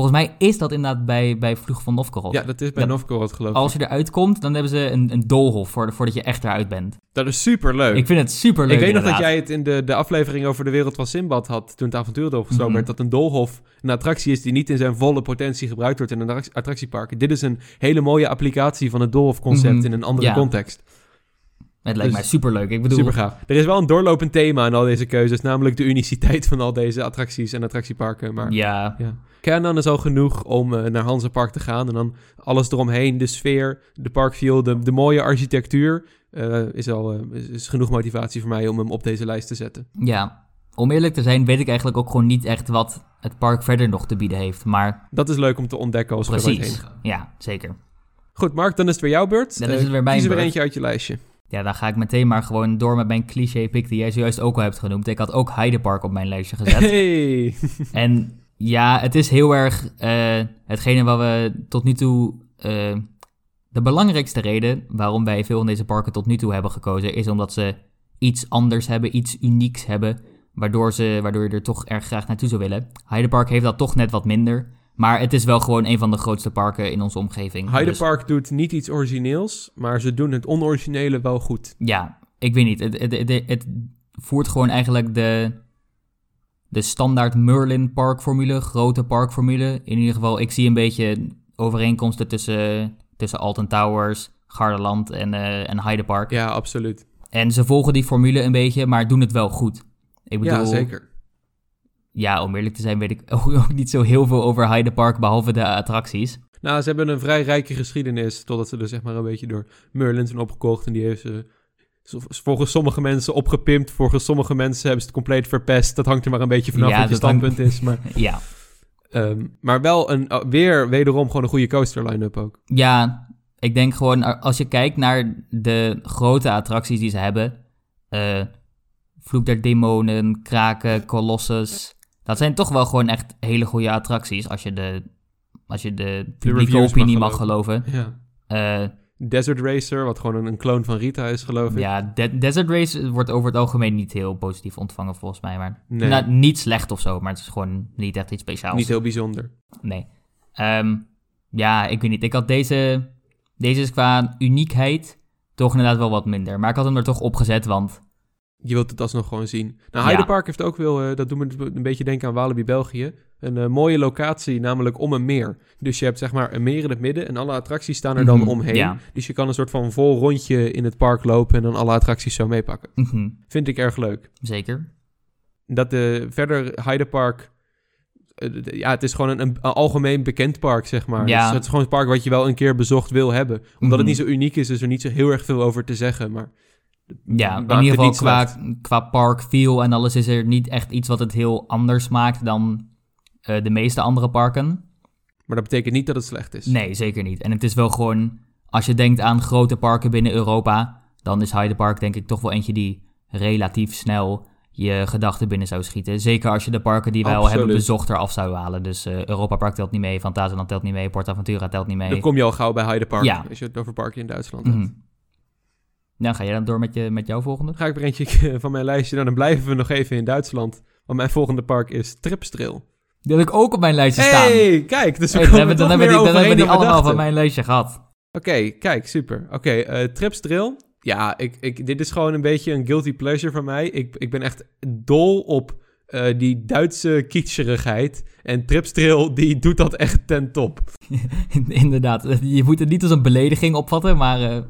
Volgens mij is dat inderdaad bij, bij van Novgorod. Ja, dat is bij Novgorod geloof ik. Als je eruit komt, dan hebben ze een, een doolhof voor, voordat je echt eruit bent. Dat is super leuk. Ik vind het super leuk. Ik weet nog dat jij het in de, de aflevering over de wereld van Simbad had, toen het avontuur gesloten Mhm. werd, dat een doolhof een attractie is die niet in zijn volle potentie gebruikt wordt in een attrac- attractiepark. Dit is een hele mooie applicatie van het doolhofconcept Mhm. in een andere Ja. context. Het lijkt Dus- mij super leuk. Ik bedoel, Super gaaf. Er is wel een doorlopend thema in al deze keuzes, namelijk de uniciteit van al deze attracties en attractieparken. Maar ja, ja. Canon is al genoeg om eh, naar Hansenpark te gaan en dan alles eromheen, de sfeer, de parkview, de, de mooie architectuur, eh, is al eh, is, is genoeg motivatie voor mij om hem op deze lijst te zetten. ja. Om eerlijk te zijn, weet ik eigenlijk ook gewoon niet echt wat het park verder nog te bieden heeft. Maar Dat is leuk om te ontdekken als we er heen gaan. Ja, zeker. Goed, Mark, dan is het weer jouw beurt. Dan is het weer mijn Kies er weer eentje uit je lijstje. Ja, dan ga ik meteen maar gewoon door met mijn cliché-pick die jij zojuist ook al hebt genoemd. Ik had ook Heidepark op mijn lijstje gezet. Hey! En ja, het is heel erg eh, hetgene wat we tot nu toe. eh, de belangrijkste reden waarom wij veel van deze parken tot nu toe hebben gekozen, is omdat ze iets anders hebben, iets unieks hebben, waardoor, ze, waardoor je er toch erg graag naartoe zou willen. Heidepark heeft dat toch net wat minder, maar het is wel gewoon een van de grootste parken in onze omgeving. Hyde Dus Park doet niet iets origineels, maar ze doen het onoriginele wel goed. ja, ik weet niet. Het, het, het, het voert gewoon eigenlijk de, de standaard Merlin parkformule, grote parkformule. In ieder geval, ik zie een beetje overeenkomsten tussen, tussen Alton Towers, Gardaland en, eh en Hyde Park. Ja, absoluut. En ze volgen die formule een beetje, maar doen het wel goed. Ik bedoel, Ja, zeker. Ja, om eerlijk te zijn weet ik ook, niet zo heel veel over Hyde Park, behalve de attracties. Nou, ze hebben een vrij rijke geschiedenis, totdat ze er zeg maar een beetje door Merlin zijn opgekocht. En die heeft ze volgens sommige mensen opgepimpt, volgens sommige mensen hebben ze het compleet verpest. Dat hangt er maar een beetje vanaf Ja, wat je hangt- standpunt is. Maar, Ja, ehm, maar wel een, oh, weer wederom gewoon een goede coaster line-up ook. Ja, ik denk gewoon, als je kijkt naar de grote attracties die ze hebben, eh Vloek der Demonen, Kraken, Colossus, dat zijn toch wel gewoon echt hele goede attracties als je de, als je de publieke reviews opinie mag mag geloven. Ja. Eh, Desert Racer, wat gewoon een, een kloon van Rita is, geloof ik. ja, De- Desert Race wordt over het algemeen niet heel positief ontvangen volgens mij, maar Nee. nou, niet slecht of zo, maar het is gewoon niet echt iets speciaals. Niet heel bijzonder. Nee. Ehm, ja, ik weet niet. Ik had deze... Deze is qua uniekheid toch inderdaad wel wat minder. Maar ik had hem er toch opgezet, want je wilt het alsnog gewoon zien. Nou, Ja. Heidepark heeft ook wel, eh, dat doet me een beetje denken aan Walibi België, een eh, mooie locatie, namelijk om een meer. Dus je hebt zeg maar een meer in het midden en alle attracties staan er dan Mhm, omheen. Ja. Dus je kan een soort van vol rondje in het park lopen en dan alle attracties zo meepakken. Mhm. Vind ik erg leuk. Zeker. Dat de verder Heidepark, eh, ja, het is gewoon een, een algemeen bekend park, zeg maar. Ja. Dus het is gewoon een park wat je wel een keer bezocht wil hebben. Omdat Mhm. het niet zo uniek is, is er niet zo heel erg veel over te zeggen, maar... Ja, in ieder geval qua, qua park feel en alles is er niet echt iets wat het heel anders maakt dan eh, de meeste andere parken. Maar dat betekent niet dat het slecht is. Nee, zeker niet. En het is wel gewoon, als je denkt aan grote parken binnen Europa, dan is Hyde Park denk ik toch wel eentje die relatief snel je gedachten binnen zou schieten. Zeker als je de parken die wij al hebben bezocht eraf zou halen. Dus eh, Europa Park telt niet mee, Fantasyland telt niet mee, PortAventura telt niet mee. Dan kom je al gauw bij Heidepark, Ja. als je het over parken in Duitsland hebt. Mhm. Nou, ga jij dan door met, je, met jouw volgende? Ga ik er eentje van mijn lijstje, nou, dan blijven we nog even in Duitsland. Want mijn volgende park is Tripstril. Die had ik ook op mijn lijstje staan. hey, kijk, dus we Hey, dan komen hebben, dan die, dan hebben die we allemaal van mijn lijstje gehad. Oké, kijk, super. Oké, eh Tripstril. Ja, ik, ik, dit is gewoon een beetje een guilty pleasure van mij. Ik, ik ben echt dol op eh, die Duitse kitscherigheid. En Tripstril, die doet dat echt ten top. Inderdaad, je moet het niet als een belediging opvatten, maar eh,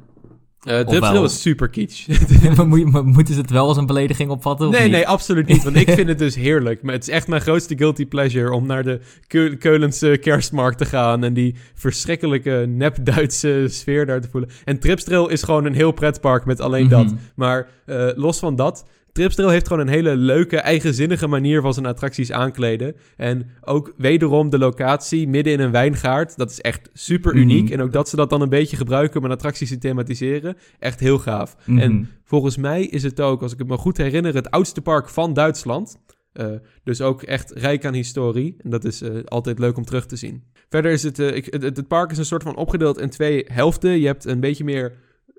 Wel? is super kitsch. maar moet je- maar moeten ze het wel als een belediging opvatten? Of Nee, niet? nee, absoluut niet. Want ik vind het dus heerlijk. Maar het is echt mijn grootste guilty pleasure om naar de Keu- Keulense kerstmarkt te gaan. En die verschrikkelijke nep-Duitse sfeer daar te voelen. En Tripstril is gewoon een heel pretpark met alleen dat. Mhm. Maar eh, los van dat, Tripstril heeft gewoon een hele leuke, eigenzinnige manier van zijn attracties aankleden. En ook wederom de locatie midden in een wijngaard. Dat is echt super uniek. Mhm. En ook dat ze dat dan een beetje gebruiken om een attracties te thematiseren. Echt heel gaaf. Mhm. En volgens mij is het ook, als ik het me goed herinner, het oudste park van Duitsland. Eh, dus ook echt rijk aan historie. En dat is eh, altijd leuk om terug te zien. Verder is het, eh, ik, het, het park is een soort van opgedeeld in twee helften. Je hebt een beetje meer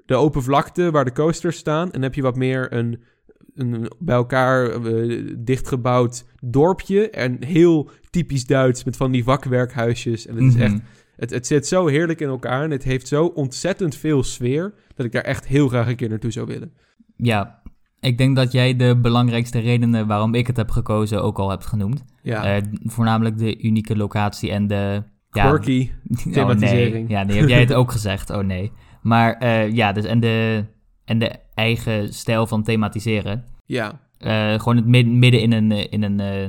de open vlakte waar de coasters staan. En dan heb je wat meer een, een bij elkaar eh, dichtgebouwd dorpje. En heel typisch Duits met van die vakwerkhuisjes. En het is Mhm. echt het, het zit zo heerlijk in elkaar en het heeft zo ontzettend veel sfeer dat ik daar echt heel graag een keer naartoe zou willen. Ja, ik denk dat jij de belangrijkste redenen waarom ik het heb gekozen ook al hebt genoemd. Ja, Eh, voornamelijk de unieke locatie en de... Ja, quirky. Oh, thematisering. nee. Ja, nee, heb jij het ook gezegd? Oh nee. Maar eh, ja, dus en de, en de eigen stijl van thematiseren. Ja, Eh, gewoon het mid- midden in een, eh, in een, eh,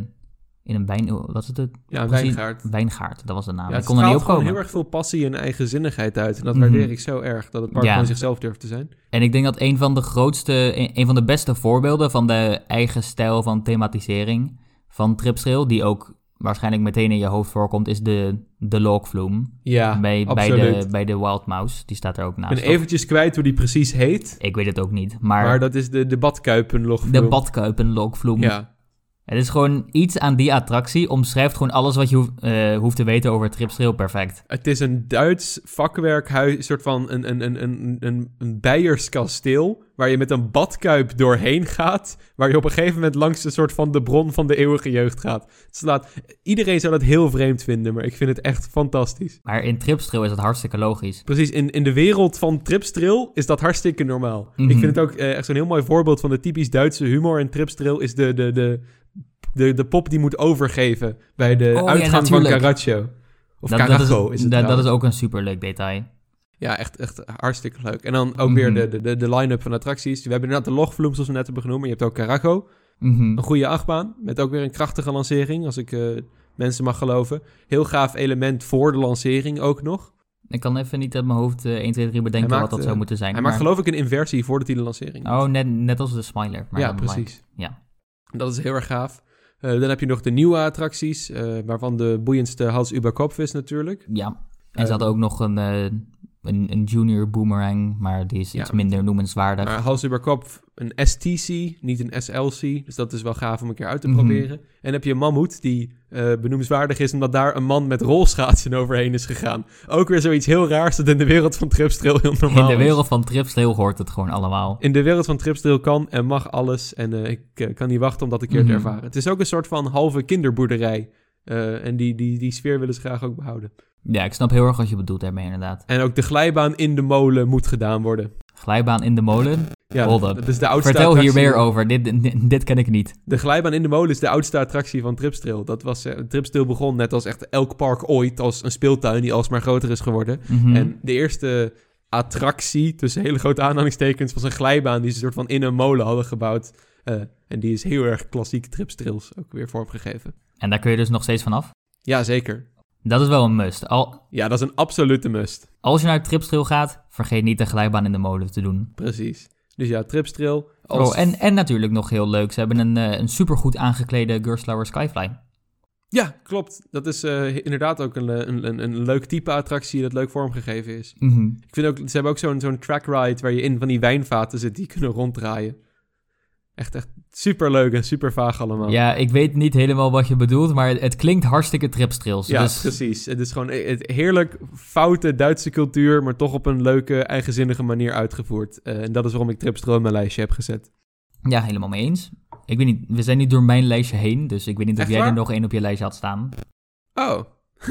in een wijn... Wat is het? ja wijngaard. Wijngaard, dat was de naam. Ja, ik kon er niet gewoon opkomen. heel erg veel passie en eigenzinnigheid uit. En dat Mhm. waardeer ik zo erg, dat het park Ja. gewoon zichzelf durft te zijn. En ik denk dat een van de grootste, een, een van de beste voorbeelden van de eigen stijl van thematisering van Tripstrail, die ook waarschijnlijk meteen in je hoofd voorkomt, is de, de logvloem Ja, bij, bij, de, bij de Wild Mouse. Die staat er ook ik naast. ben eventjes kwijt hoe die precies heet. Ik weet het ook niet, maar, Maar, dat is de, de badkuipenlog. de badkuipen logvloem. Ja, Het is gewoon iets aan die attractie omschrijft gewoon alles wat je hoeft, eh, hoeft te weten over Tripstrail perfect. het is een Duits vakwerkhuis, een soort van een, een, een, een, een, een Beiers kasteel, waar je met een badkuip doorheen gaat, waar je op een gegeven moment langs een soort van de bron van de eeuwige jeugd gaat. Het slaat, iedereen zou dat heel vreemd vinden, maar ik vind het echt fantastisch. Maar in Tripstrail is het hartstikke logisch. Precies, in, in de wereld van Tripstril is dat hartstikke normaal. Mhm. Ik vind het ook eh, echt zo'n heel mooi voorbeeld van de typisch Duitse humor in Tripstril is de, de, de, de, de pop die moet overgeven bij de Oh, ja, uitgang van. Caraccio. Of dat, dat, is, is het dat, dat is ook een superleuk detail. Ja, echt, echt hartstikke leuk. En dan ook Mhm. weer de, de, de, de line-up van attracties. We hebben inderdaad de logvloem, zoals we net hebben genoemd. Maar je hebt ook Carajo, Mhm. een goede achtbaan. Met ook weer een krachtige lancering, als ik eh, mensen mag geloven. Heel gaaf element voor de lancering ook nog. Ik kan even niet uit mijn hoofd eh 1, 2, 3 bedenken wat maakt, dat eh, zou moeten zijn. Hij maakt maar- geloof ik een inversie voordat hij de lancering Oh, net, net als de Smiler. Maar ja, precies. Ja. Dat is heel erg gaaf. Eh, dan heb je nog de nieuwe attracties, eh, waarvan de boeiendste Hals über Kopf is natuurlijk. Ja. En Eh, ze hadden ook nog een, eh, een, een junior boomerang, maar die is Ja. iets minder noemenswaardig. Maar Hals über Kopf, een STC, niet een SLC. Dus dat is wel gaaf om een keer uit te Mhm. proberen. En dan heb je een mammoet, die eh, benoemenswaardig is omdat daar een man met rolschaatsen overheen is gegaan. Ook weer zoiets heel raars dat in de wereld van Tripstrail heel normaal In de wereld van Tripstrail hoort het gewoon allemaal. In de wereld van Tripstrail kan en mag alles. En eh, ik eh, kan niet wachten om dat een keer te Mhm. ervaren. Het is ook een soort van halve kinderboerderij. En die, die, die sfeer willen ze graag ook behouden. Ja, ik snap heel erg wat je bedoelt daarmee inderdaad. En ook de glijbaan in de molen moet gedaan worden. Glijbaan in de molen. Ja, Hold dat is de oudste Vertel hier meer over. Dit, dit, dit ken ik niet. De glijbaan in de molen is de oudste attractie van Tripstrail. Dat was, eh, Tripstrail begon net als echt elk park ooit als een speeltuin die alsmaar groter is geworden. Mhm. En de eerste attractie, tussen hele grote aanhalingstekens, was een glijbaan die ze soort van in een molen hadden gebouwd. Eh, en die is heel erg klassiek Tripstrails ook weer vormgegeven. En daar kun je dus nog steeds vanaf. Ja, zeker. Dat is wel een must. Al, Ja, dat is een absolute must. als je naar Tripstrail gaat, vergeet niet de glijbaan in de molen te doen. Precies. Dus ja, Tripstrail. Als... Oh, en, en natuurlijk nog heel leuk. Ze hebben een, eh, een supergoed aangeklede Gerstlauer Skyfly. Ja, klopt. Dat is eh, inderdaad ook een, een, een, een leuk type attractie dat leuk vormgegeven is. Mhm. Ik vind ook, ze hebben ook zo'n zo'n track ride waar je in van die wijnvaten zit die kunnen ronddraaien. Echt, echt super leuk en super vaag allemaal. Ja, ik weet niet helemaal wat je bedoelt, maar het, klinkt hartstikke Tripstrails. Ja, dus precies. Het is gewoon e- het heerlijk foute Duitse cultuur, maar toch op een leuke, eigenzinnige manier uitgevoerd. Eh, en dat is waarom ik Tripstrail in mijn lijstje heb gezet. ja, helemaal mee eens. Ik weet niet, we zijn niet door mijn lijstje heen, dus ik weet niet of Echt jij er nog één op je lijstje had staan. Oh.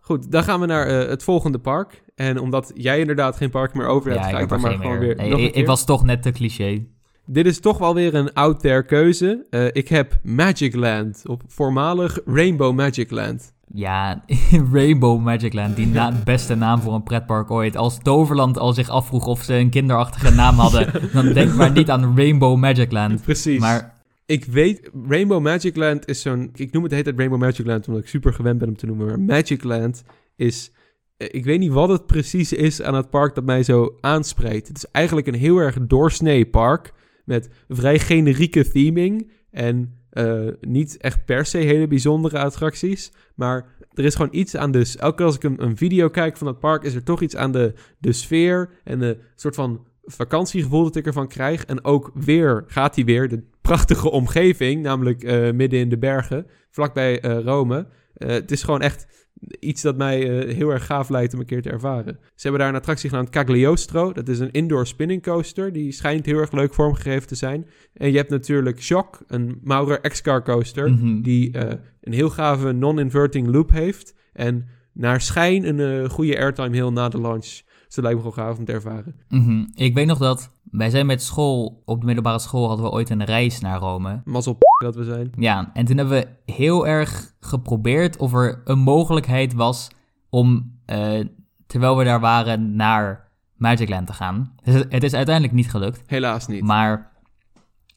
Goed, dan gaan we naar eh, het volgende park. En omdat jij inderdaad geen park meer over hebt, ja, ga ik dan er maar gewoon meer. weer Nee, nog een ik, keer. ik was toch net te cliché. Dit is toch wel weer een out there keuze. Eh, ik heb Magic Land op voormalig Rainbow Magic Land. Ja, Rainbow Magic Land, die na beste naam voor een pretpark ooit. Als Toverland al zich afvroeg of ze een kinderachtige naam hadden, dan denk maar niet aan Rainbow Magic Land. Precies. Maar Ik weet, Rainbow Magic Land is zo'n... Ik noem het de hele tijd Rainbow Magic Land, omdat ik super gewend ben om te noemen. Maar Magic Land is... eh, Ik weet niet wat het precies is aan het park dat mij zo aanspreekt. Het is eigenlijk een heel erg doorsnee park met vrij generieke theming en eh, niet echt per se hele bijzondere attracties. Maar er is gewoon iets aan de... Elke keer als ik een, video kijk van het park, is er toch iets aan de, de sfeer en de soort van vakantiegevoel dat ik ervan krijg. En ook weer gaat hij weer, de prachtige omgeving, namelijk eh, midden in de bergen, vlakbij eh, Rome. Het is gewoon echt iets dat mij eh, heel erg gaaf lijkt om een keer te ervaren. Ze hebben daar een attractie genaamd Cagliostro. Dat is een indoor spinning coaster. Die schijnt heel erg leuk vormgegeven te zijn. En je hebt natuurlijk Shock, een Maurer X-Car coaster. Mhm. Die eh, een heel gave non-inverting loop heeft. En naar schijn een eh, goede airtime heel na de launch. Dus dat lijkt me gewoon gaaf om te ervaren. Mhm. Ik weet nog dat wij zijn met school, op de middelbare school hadden we ooit een reis naar Rome. Mazzel dat we zijn. Ja, en toen hebben we heel erg geprobeerd of er een mogelijkheid was om, eh, terwijl we daar waren, naar Magic Land te gaan. Dus het- is uiteindelijk niet gelukt, Helaas niet. maar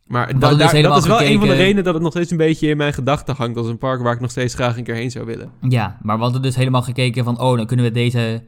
Maar hadden da- dus daar- dat helemaal is wel een van de redenen dat het nog steeds een beetje in mijn gedachten hangt als een park waar ik nog steeds graag een keer heen zou willen. ja, maar we hadden dus helemaal gekeken van, oh, dan kunnen we deze,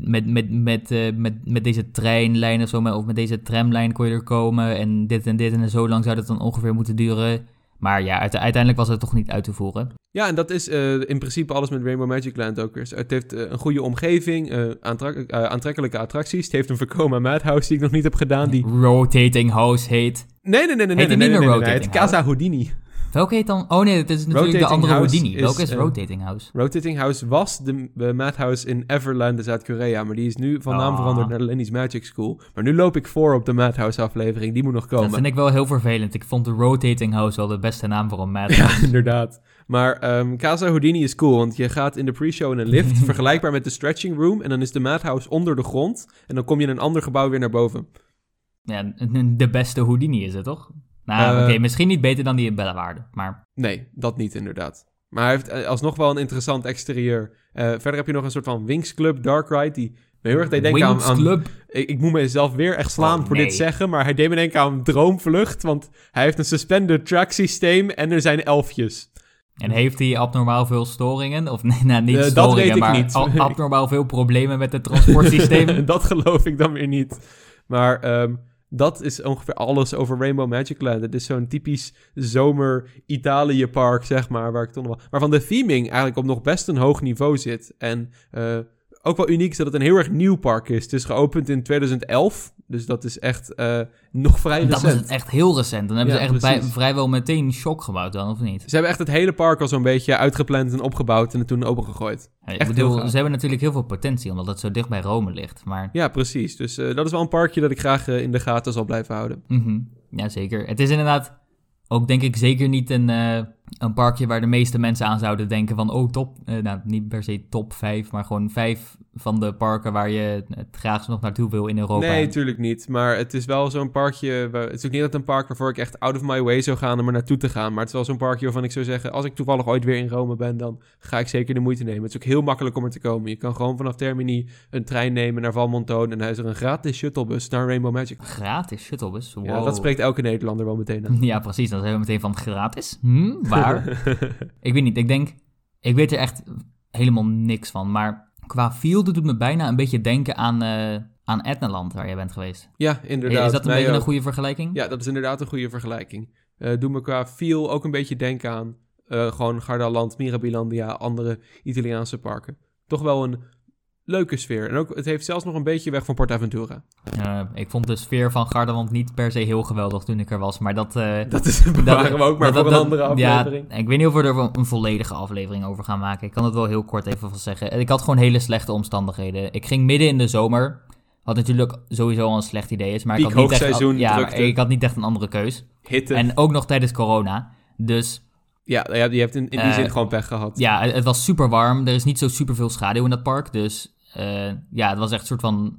met, met, met, eh, met, met deze treinlijn of zo, of met deze tramlijn kon je er komen en dit en dit en zo lang zou dat dan ongeveer moeten duren. Maar ja, uite- uiteindelijk was het toch niet uit te voeren. Ja, en dat is eh, in principe alles met Rainbow Magic Land ook weer. Het heeft eh, een goede omgeving, aantrek- aantrekkelijke attracties. Het heeft een Vekoma Madhouse die ik nog niet heb gedaan. Die... Rotating House heet. Nee, nee, nee, nee, nee, Heet nee, nee, nee, nee, nee, Het Rotating Casa Houdini. Welke heet dan? Oh nee, het is natuurlijk de andere House Houdini. is, Welke is eh, Rotating House? Rotating House was de eh, Madhouse in Everland in Zuid-Korea, maar die is nu van naam Ah. veranderd naar Lenny's Magic School. Maar nu loop ik voor op de Madhouse aflevering, die moet nog komen. Dat vind ik wel heel vervelend. Ik vond de Rotating House wel de beste naam voor een mat. Ja, inderdaad. Maar ehm Casa Houdini is cool, want je gaat in de pre-show in een lift, vergelijkbaar met de stretching room, en dan is de Madhouse onder de grond, en dan kom je in een ander gebouw weer naar boven. Ja, de beste Houdini is het toch? Nou, Eh. oké, misschien niet beter dan die in Bellewaarde, maar... Nee, dat niet inderdaad. Maar hij heeft eh, alsnog wel een interessant exterieur. Eh, verder heb je nog een soort van Wings Club Dark Ride, die me heel erg deed denken aan... Wings aan Club. ik, ik moet mezelf weer echt slaan Oh, voor nee. dit zeggen, maar hij deed me denken aan Droomvlucht, want hij heeft een suspended track systeem en er zijn elfjes. En heeft hij abnormaal veel storingen? Of nee, nou, niet Eh, dat weet ik maar niet. abnormaal veel problemen met het transportsysteem? dat geloof ik dan weer niet. Maar ehm, dat is ongeveer alles over Rainbow Magic Land. Het is zo'n typisch zomer-Italië-park, zeg maar, waar ik toch nog wel... Waarvan de theming eigenlijk op nog best een hoog niveau zit. En eh, ook wel uniek is dat het een heel erg nieuw park is. Het is geopend in 2011, dus dat is echt eh, nog vrij dat recent. het echt heel recent. Dan hebben Ja, ze echt bij, vrijwel meteen shock gebouwd dan, of niet? Ze hebben echt het hele park al zo'n beetje uitgepland en opgebouwd en het toen opengegooid. Ja, ik Echt bedoel, heel ze hebben natuurlijk heel veel potentie, omdat het zo dicht bij Rome ligt. Maar Ja, precies. Dus eh, dat is wel een parkje dat ik graag eh, in de gaten zal blijven houden. Mhm. Ja, zeker. Het is inderdaad ook, denk ik, zeker niet een, een parkje waar de meeste mensen aan zouden denken van, oh, top, nou, niet per se top 5, maar gewoon vijf van de parken waar je het graag nog naartoe wil in Europa. Nee, natuurlijk niet. Maar het is wel zo'n parkje... waar- Het is ook niet dat een park waarvoor ik echt out of my way zou gaan om er naartoe te gaan. Maar het is wel zo'n parkje waarvan ik zou zeggen... als ik toevallig ooit weer in Rome ben, dan ga ik zeker de moeite nemen. Het is ook heel makkelijk om er te komen. Je kan gewoon vanaf Termini een trein nemen naar Valmontone... en dan is er een gratis shuttlebus naar Rainbow Magic. Gratis shuttlebus. Wow. Ja, dat spreekt elke Nederlander wel meteen aan. Ja, precies. Dan zijn we meteen van gratis. Hm, waar? ik weet niet. Ik denk, ik weet er echt helemaal niks van. Maar qua feel doet me bijna een beetje denken aan, eh aan Etnaland, waar jij bent geweest. ja, inderdaad. Is dat een beetje een goede vergelijking? Ja, dat is inderdaad een goede vergelijking. Eh doe me qua feel ook een beetje denken aan eh, gewoon Gardaland, Mirabilandia, andere Italiaanse parken. Toch wel een leuke sfeer. En ook, het heeft zelfs nog een beetje weg van PortAventura. Eh, ik vond de sfeer van Gardaland niet per se heel geweldig toen ik er was. Maar dat... eh, Dat is bewaren we ook maar dat- voor dat- een andere aflevering. Ja, ik weet niet of we er een volledige aflevering over gaan maken. Ik kan het wel heel kort even van zeggen. Ik had gewoon hele slechte omstandigheden. Ik ging midden in de zomer. Wat natuurlijk sowieso al een slecht idee is. Maar ik had, niet echt, ja, maar ik had niet echt een andere keus. Hitte. En ook nog tijdens corona. Dus Ja, je hebt in, in die Eh, zin gewoon pech gehad. ja, het, het was super warm. Er is niet zo super veel schaduw in dat park. Dus eh, ja, het was echt een soort van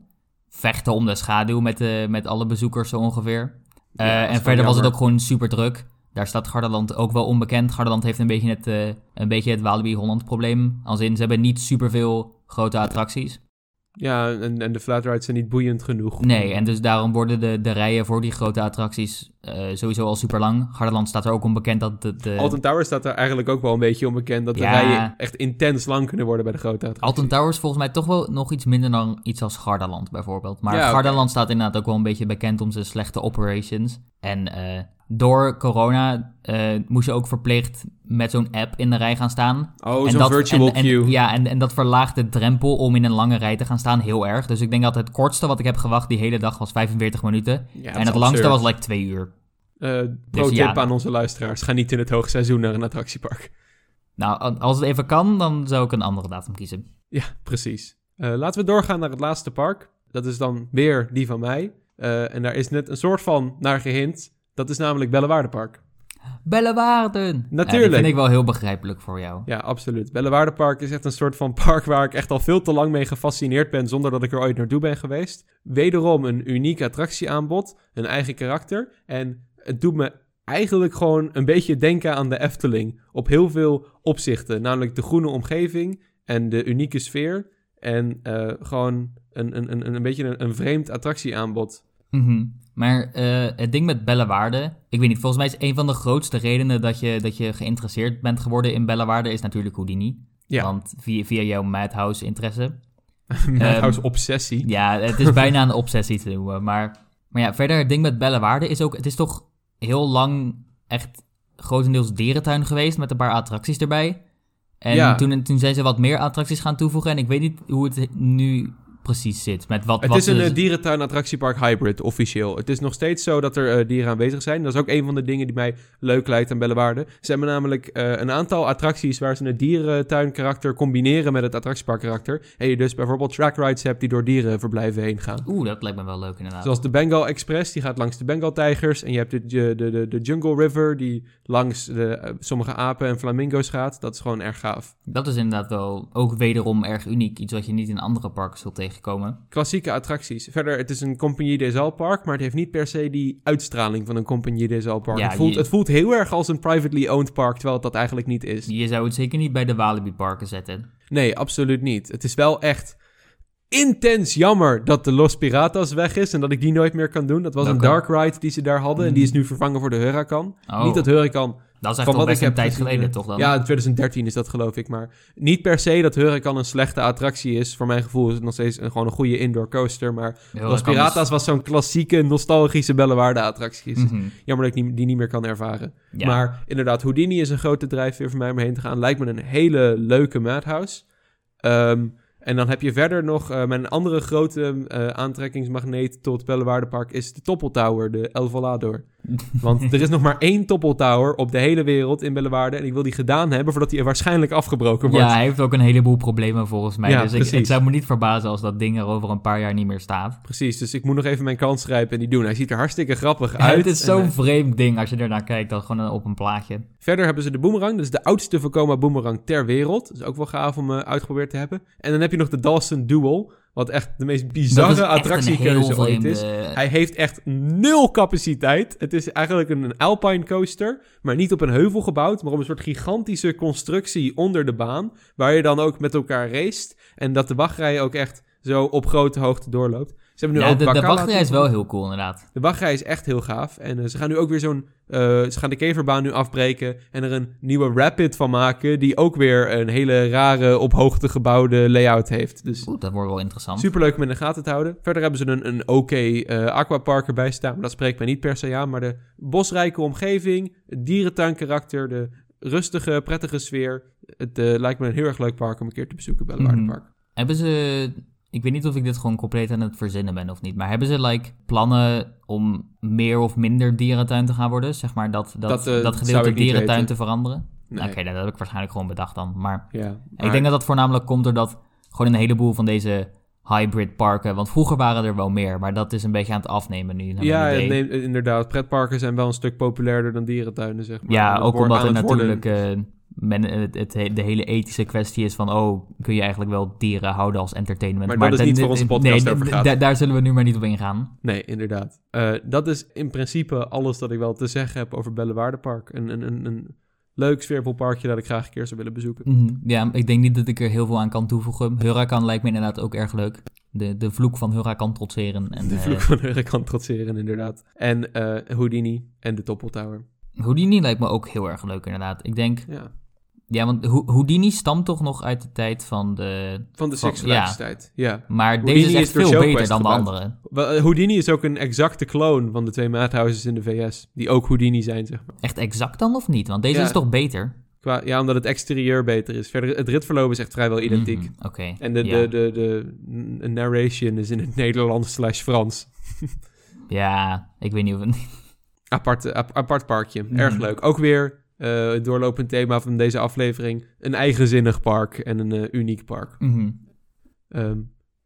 vechten om de schaduw met, de, met alle bezoekers zo ongeveer. Eh, Ja, en verder was het ook gewoon super druk. Daar staat Gardaland ook wel onbekend. Gardaland heeft een beetje het, eh, een beetje het Walibi Holland probleem. Als in, ze hebben niet superveel grote attracties. Ja, en, en de flatrides zijn niet boeiend genoeg. Nee, en dus daarom worden de, de rijen voor die grote attracties eh, sowieso al super lang. Gardaland staat er ook onbekend dat de... de Alton Tower staat er eigenlijk ook wel een beetje onbekend. Dat de Ja. rijen echt intens lang kunnen worden bij de grote. Alton Towers volgens mij toch wel nog iets minder dan iets als Gardaland bijvoorbeeld. Maar Ja, staat inderdaad ook wel een beetje bekend om zijn slechte operations. En eh, door corona eh, moest je ook verplicht met zo'n app in de rij gaan staan. Oh, En zo'n dat- virtual en, en- queue. ja, en, en dat verlaagt de drempel om in een lange rij te gaan staan heel erg. Dus ik denk dat het kortste wat ik heb gewacht die hele dag was 45 minuten. Ja, en het langste was like twee uur. Uh, pro tip ja. aan onze luisteraars. Ga niet in het hoogseizoen naar een attractiepark. Nou, als het even kan, dan zou ik een andere datum kiezen. Ja, precies. Eh, laten we doorgaan naar het laatste park. Dat is dan weer die van mij. Eh, en daar is net een soort van naar gehint. Dat is namelijk Bellewaardepark. Bellewaarden! Natuurlijk. Ja, die vind ik wel heel begrijpelijk voor jou. Ja, absoluut. Bellewaardepark is echt een soort van park waar ik echt al veel te lang mee gefascineerd ben zonder dat ik er ooit naartoe ben geweest. Wederom een uniek attractieaanbod, een eigen karakter. En het doet me eigenlijk gewoon een beetje denken aan de Efteling op heel veel opzichten. Namelijk de groene omgeving en de unieke sfeer. En eh, gewoon een, een, een, een beetje een, een vreemd attractieaanbod. Mhm. Maar eh, het ding met Bellewaarde, ik weet niet, volgens mij is een van de grootste redenen dat je, dat je geïnteresseerd bent geworden in Bellewaarde is natuurlijk Houdini. Ja, Want via, via jouw Madhouse interesse. Madhouse obsessie. Ja, het is bijna een obsessie te noemen. Maar, maar ja, verder, het ding met Bellewaarde is ook, het is toch heel lang echt grotendeels dierentuin geweest met een paar attracties erbij. En Ja. toen, toen zijn ze wat meer attracties gaan toevoegen en ik weet niet hoe het nu precies zit. Met wat, Het wat is een eh, dierentuin-attractiepark hybrid, officieel. Het is nog steeds zo dat er eh, dieren aanwezig zijn. Dat is ook een van de dingen die mij leuk lijkt aan Bellewaarde. Ze hebben namelijk eh, een aantal attracties waar ze het dierentuin-karakter combineren met het attractiepark-karakter. En je dus bijvoorbeeld track rides hebt die door dierenverblijven heen gaan. Oeh, dat lijkt me wel leuk inderdaad. Zoals de Bengal Express, die gaat langs de Bengal-tijgers. En je hebt de, de, de, de Jungle River, die langs de, sommige apen en flamingo's gaat. Dat is gewoon erg gaaf. Dat is inderdaad wel ook wederom erg uniek. Iets wat je niet in andere parken zult tegenkomen. Klassieke attracties. Verder, het is een Compagnie des Alpes park, maar het heeft niet per se die uitstraling van een Compagnie des Alpes park. Ja, het, voelt, je- het voelt heel erg als een privately owned park, terwijl het dat eigenlijk niet is. Je zou het zeker niet bij de Walibi parken zetten. Nee, absoluut niet. Het is wel echt intens jammer dat de Los Piratas weg is en dat ik die nooit meer kan doen. Dat was Welke? een dark ride die ze daar hadden en die is nu vervangen voor de Huracan. Oh, Niet dat Huracan dat is echt al best een tijd gezien, geleden, toch dan? Ja, in 2013 is dat geloof ik. Maar niet per se dat Huracan een slechte attractie is. Voor mijn gevoel is het nog steeds een, gewoon een goede indoor coaster. Maar Los. Piratas was zo'n klassieke, nostalgische Bellewaarde attractie. Mhm. Jammer dat ik die, die niet meer kan ervaren. Ja. Maar inderdaad, Houdini is een grote drijfveer voor mij om heen te gaan. Lijkt me een hele leuke Madhouse. Ehm, en dan heb je verder nog... eh, mijn andere grote eh, aantrekkingsmagneet tot Bellewaardepark is de Toppel Tower, de El Volador. Want er is nog maar één toppeltower op de hele wereld in Bellewaarde. En ik wil die gedaan hebben voordat die waarschijnlijk afgebroken wordt. Ja, hij heeft ook een heleboel problemen volgens mij. Ja, dus ik, het zou me niet verbazen als dat ding er over een paar jaar niet meer staat. Precies, dus ik moet nog even mijn kans grijpen en die doen. Hij ziet er hartstikke grappig Ja, uit. het is zo'n eh, vreemd ding als je ernaar kijkt, dan gewoon op een plaatje. verder hebben ze de boomerang. Dat is de oudste Vekoma boomerang ter wereld. Dat is ook wel gaaf om eh, uitgeprobeerd te hebben. En dan heb je nog de Dawson Duel. Wat echt de meest bizarre attractiekeuze ooit is. Hij heeft echt nul capaciteit. Het is eigenlijk een, een alpine coaster, maar niet op een heuvel gebouwd, maar op een soort gigantische constructie onder de baan, waar je dan ook met elkaar raced en dat de wachtrij ook echt zo op grote hoogte doorloopt. Ze hebben nu Ja, ook de, wachtrij is wel heel cool inderdaad. De wachtrij is echt heel gaaf. En eh, ze gaan nu ook weer zo'n... eh, ze gaan de keverbaan nu afbreken en er een nieuwe rapid van maken... die ook weer een hele rare, op hoogte gebouwde layout heeft. Dus Oeh, dat wordt wel interessant. superleuk om in de gaten te houden. Verder hebben ze een, een oké eh, aquapark erbij staan. Maar dat spreekt mij niet per se aan. Maar de bosrijke omgeving, het dierentuinkarakter... de rustige, prettige sfeer. Het lijkt me een heel erg leuk park om een keer te bezoeken bij Mhm. Park. Hebben ze... Ik weet niet of ik dit gewoon compleet aan het verzinnen ben of niet. Maar hebben ze like, plannen om meer of minder dierentuin te gaan worden? Zeg maar dat, dat, Dat, dat, eh, gedeelte dierentuin weten. te veranderen? Nee. Oké, dat heb ik waarschijnlijk gewoon bedacht dan. Maar Ja, ik denk dat dat voornamelijk komt doordat gewoon een heleboel van deze hybrid parken... Want vroeger waren er wel meer, maar dat is een beetje aan het afnemen nu. Ja, nee, inderdaad. Pretparken zijn wel een stuk populairder dan dierentuinen, zeg maar. Ja, ook omdat er natuurlijk eh, men, het, het, de hele ethische kwestie is van... oh, kun je eigenlijk wel dieren houden als entertainment? Maar dat is niet waar onze podcast over gaat. da- daar zullen we nu maar niet op ingaan. Nee, inderdaad. Eh, dat is in principe alles dat ik wel te zeggen heb over Bellewaardepark. Een, een, een, een leuk, sfeervol parkje dat ik graag een keer zou willen bezoeken. Mhm. Ja, ik denk niet dat ik er heel veel aan kan toevoegen. Huracan lijkt me inderdaad ook erg leuk. De, de vloek van Huracan trotseren. En, De eh, vloek van Hurricane trotseren, inderdaad. En eh, Houdini en de Toppel Tower. Houdini lijkt me ook heel erg leuk inderdaad. Ik denk, Ja. Ja, want Ho- Houdini stamt toch nog uit de tijd van de... Van de Van- Six Flags tijd. Ja. Maar Houdini deze is echt veel ShowQuest beter dan de andere. Eh, Houdini is ook een exacte clone van de twee Madhouses in de VS. Die ook Houdini zijn, zeg maar. Echt exact dan of niet? Want deze Ja. is toch beter? Qua, ja, omdat het exterieur beter is. Verder, het ritverloop is echt vrijwel identiek. Mhm, Oké. En de, ja. de, de, de narration is in het Nederlands slash Frans. Ja, ik weet niet of... Apart, ap- apart parkje. Mhm. Erg leuk. Ook weer eh, het doorlopend thema van deze aflevering. Een eigenzinnig park en een eh, uniek park. Mhm. Ehm,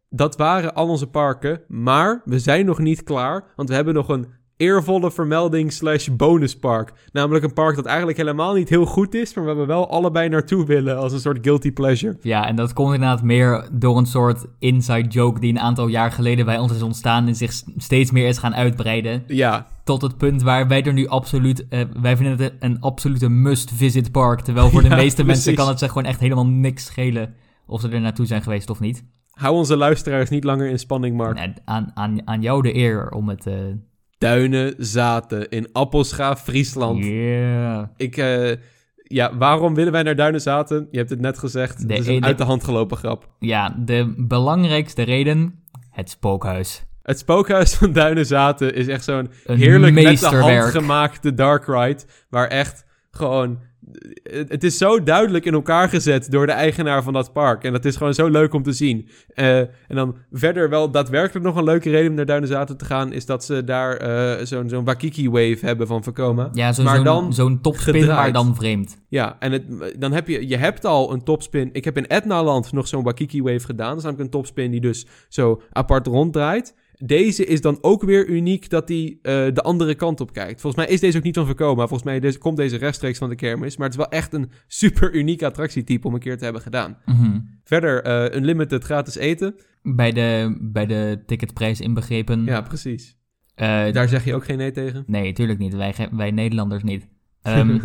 dat waren al onze parken. Maar we zijn nog niet klaar. Want we hebben nog een eervolle vermelding slash bonuspark. Namelijk een park dat eigenlijk helemaal niet heel goed is. Maar waar we wel allebei naartoe willen als een soort guilty pleasure. Ja, en dat komt inderdaad meer door een soort inside joke die een aantal jaar geleden bij ons is ontstaan en zich steeds meer is gaan uitbreiden. Ja, Tot het punt waar wij er nu absoluut, eh, wij vinden het een absolute must-visit park. Terwijl voor de Ja, meeste mensen kan het zich gewoon echt helemaal niks schelen of ze er naartoe zijn geweest of niet. hou onze luisteraars niet langer in spanning, Mark. En aan, aan, aan jou de eer om het... eh Duinen zaten in Appelscha, Friesland. yeah. Ik, eh, ja, waarom willen wij naar Duinenzaten? Je hebt het net gezegd. De het is een uit de hand gelopen grap. Ja, de belangrijkste reden, het spookhuis. Het spookhuis van Duinenzaten is echt zo'n heerlijk met de hand gemaakte dark ride. Waar echt gewoon... Het is zo duidelijk in elkaar gezet door de eigenaar van dat park. En dat is gewoon zo leuk om te zien. Eh, en dan verder wel daadwerkelijk nog een leuke reden om naar Duinenzaten te gaan... is dat ze daar eh, zo'n zo'n Wakiki-wave hebben van Vekoma. Ja, zo, zo'n, dan zo'n topspin, gedraaid. maar dan vreemd. Ja, en het, dan heb je, je hebt al een topspin. Ik heb in Etnaland nog zo'n Wakiki Wave gedaan. Dat is namelijk een topspin die dus zo apart ronddraait. Deze is dan ook weer uniek dat die eh, de andere kant op kijkt. Volgens mij is deze ook niet van voorkomen. Volgens mij deze, komt deze rechtstreeks van de kermis. Maar het is wel echt een super uniek attractietype om een keer te hebben gedaan. Mhm. Verder, eh unlimited gratis eten. Bij de, bij de ticketprijs inbegrepen. Ja, precies. Eh, Daar zeg je ook geen nee tegen. Nee, tuurlijk niet. Wij, wij Nederlanders niet. Ehm,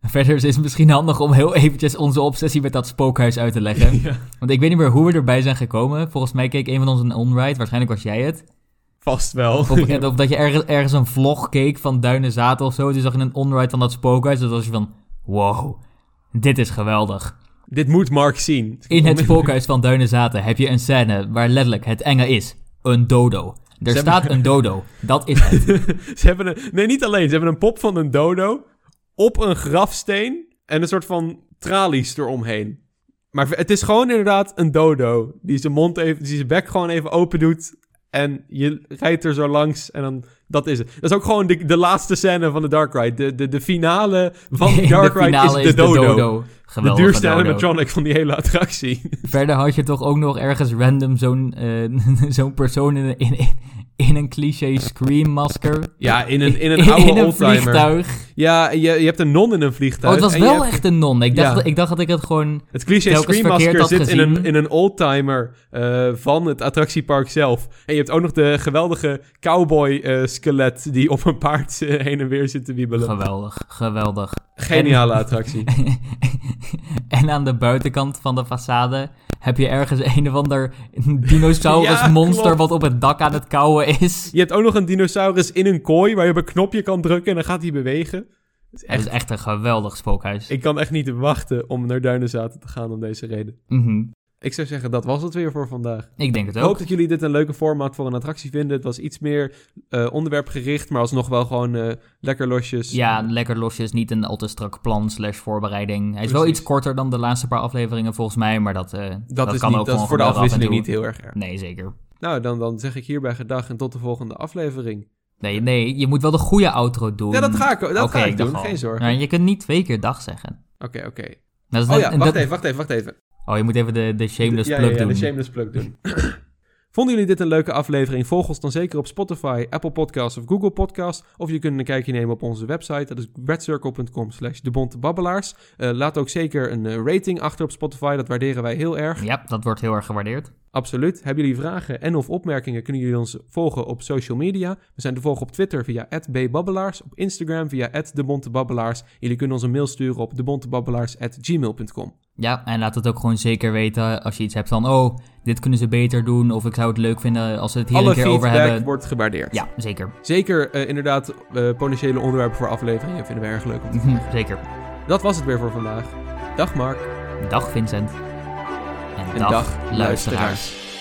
verder is het misschien handig om heel eventjes onze obsessie met dat spookhuis uit te leggen. ja, Want ik weet niet meer hoe we erbij zijn gekomen. Volgens mij keek een van ons een onride. Waarschijnlijk was jij het. Vast wel. Of, of dat je ergens, ergens een vlog keek van Duinenzaten of zo. Toen zag je een onride van dat spookhuis. Dus was je van, wow, dit is geweldig. Dit moet Mark zien. In het spookhuis van Duinenzaten heb je een scène waar letterlijk het enge is. Een dodo. Er Ze staat hebben- een dodo. Dat is het. Ze hebben een, nee, niet alleen. Ze hebben een pop van een dodo op een grafsteen en een soort van tralies eromheen. Maar het is gewoon inderdaad een dodo die zijn mond even, die zijn bek gewoon even open doet en je rijdt er zo langs en dan Dat is het. Dat is ook gewoon de, de laatste scène van de Dark Ride. De, de, de finale van De Dark Ride finale is de dodo. De de duurste dodo. animatronic van die hele attractie. Verder had je toch ook nog ergens random zo'n eh, zo'n persoon in, een- in, in een cliché Scream-masker. Ja, in een, in een oude in een oldtimer. vliegtuig. Ja, je, je hebt een non in een Oh, vliegtuig. het was wel hebt- echt een non. Ik dacht, Ja. ik dacht dat ik het gewoon... Het cliché Scream Masker had zit in een, in een oldtimer eh, van het attractiepark zelf. En je hebt ook nog de geweldige die op een paard heen en weer zit te wiebelen. Geweldig, geweldig. Geniale attractie. en aan de buitenkant van de façade heb je ergens een of ander dinosaurus Ja, wat op het dak aan het kauwen is. Je hebt ook nog een dinosaurus in een kooi waar je op een knopje kan drukken en dan gaat hij bewegen. Het is echt, is echt een geweldig spookhuis. ik kan echt niet wachten om naar Duinenzaten te gaan om deze reden. Mhm. Ik zou zeggen, dat was het weer voor vandaag. Ik denk het Ik hoop ook. dat jullie dit een leuke format voor een attractie vinden. Het was iets meer eh, onderwerpgericht, maar alsnog wel gewoon eh, lekker losjes. Ja, lekker losjes, niet een al te strak plan slash voorbereiding. Hij is wel iets korter dan de laatste paar afleveringen volgens mij, maar dat, eh, dat, is kan niet, ook dat is voor de af afwisseling niet heel erg erg. Nee, zeker. Nou, dan, dan zeg ik hierbij gedag en tot de volgende aflevering. Nee, nee, je moet wel de goede outro doen. Ja, dat ga ik, dat ga ik doen, geen zorgen. Ja, je kunt niet twee keer dag zeggen. Oké, oké. Oh ja, wacht dat- even, wacht even, wacht even. Oh, je moet even de, de shameless ja, plug ja, ja, doen. de shameless plug doen. Vonden jullie dit een leuke aflevering? Volg ons dan zeker op Spotify, Apple Podcasts of Google Podcasts. Of je kunt een kijkje nemen op onze website. Dat is redcircle.com slash debontebabbelaars. Eh, laat ook zeker een eh, rating achter op Spotify. Dat waarderen wij heel erg. Ja, dat wordt heel erg gewaardeerd. Absoluut. Hebben jullie vragen en of opmerkingen, kunnen jullie ons volgen op social media. We zijn te volgen op Twitter via @bbabbelaars, op Instagram via @debontebabbelaars. Jullie kunnen ons een mail sturen op debontebabbelaars@gmail.com. Ja, en laat het ook gewoon zeker weten als je iets hebt van... Oh, dit kunnen ze beter doen. Of ik zou het leuk vinden als ze het hier Alle een keer over hebben. wordt gewaardeerd. Ja, zeker. Zeker eh, inderdaad eh, potentiële onderwerpen voor afleveringen vinden we erg leuk om te Mhm, zeker. Dat was het weer voor vandaag. Dag Mark Dag Vincent. En, en dag, dag luisteraars. luisteraars.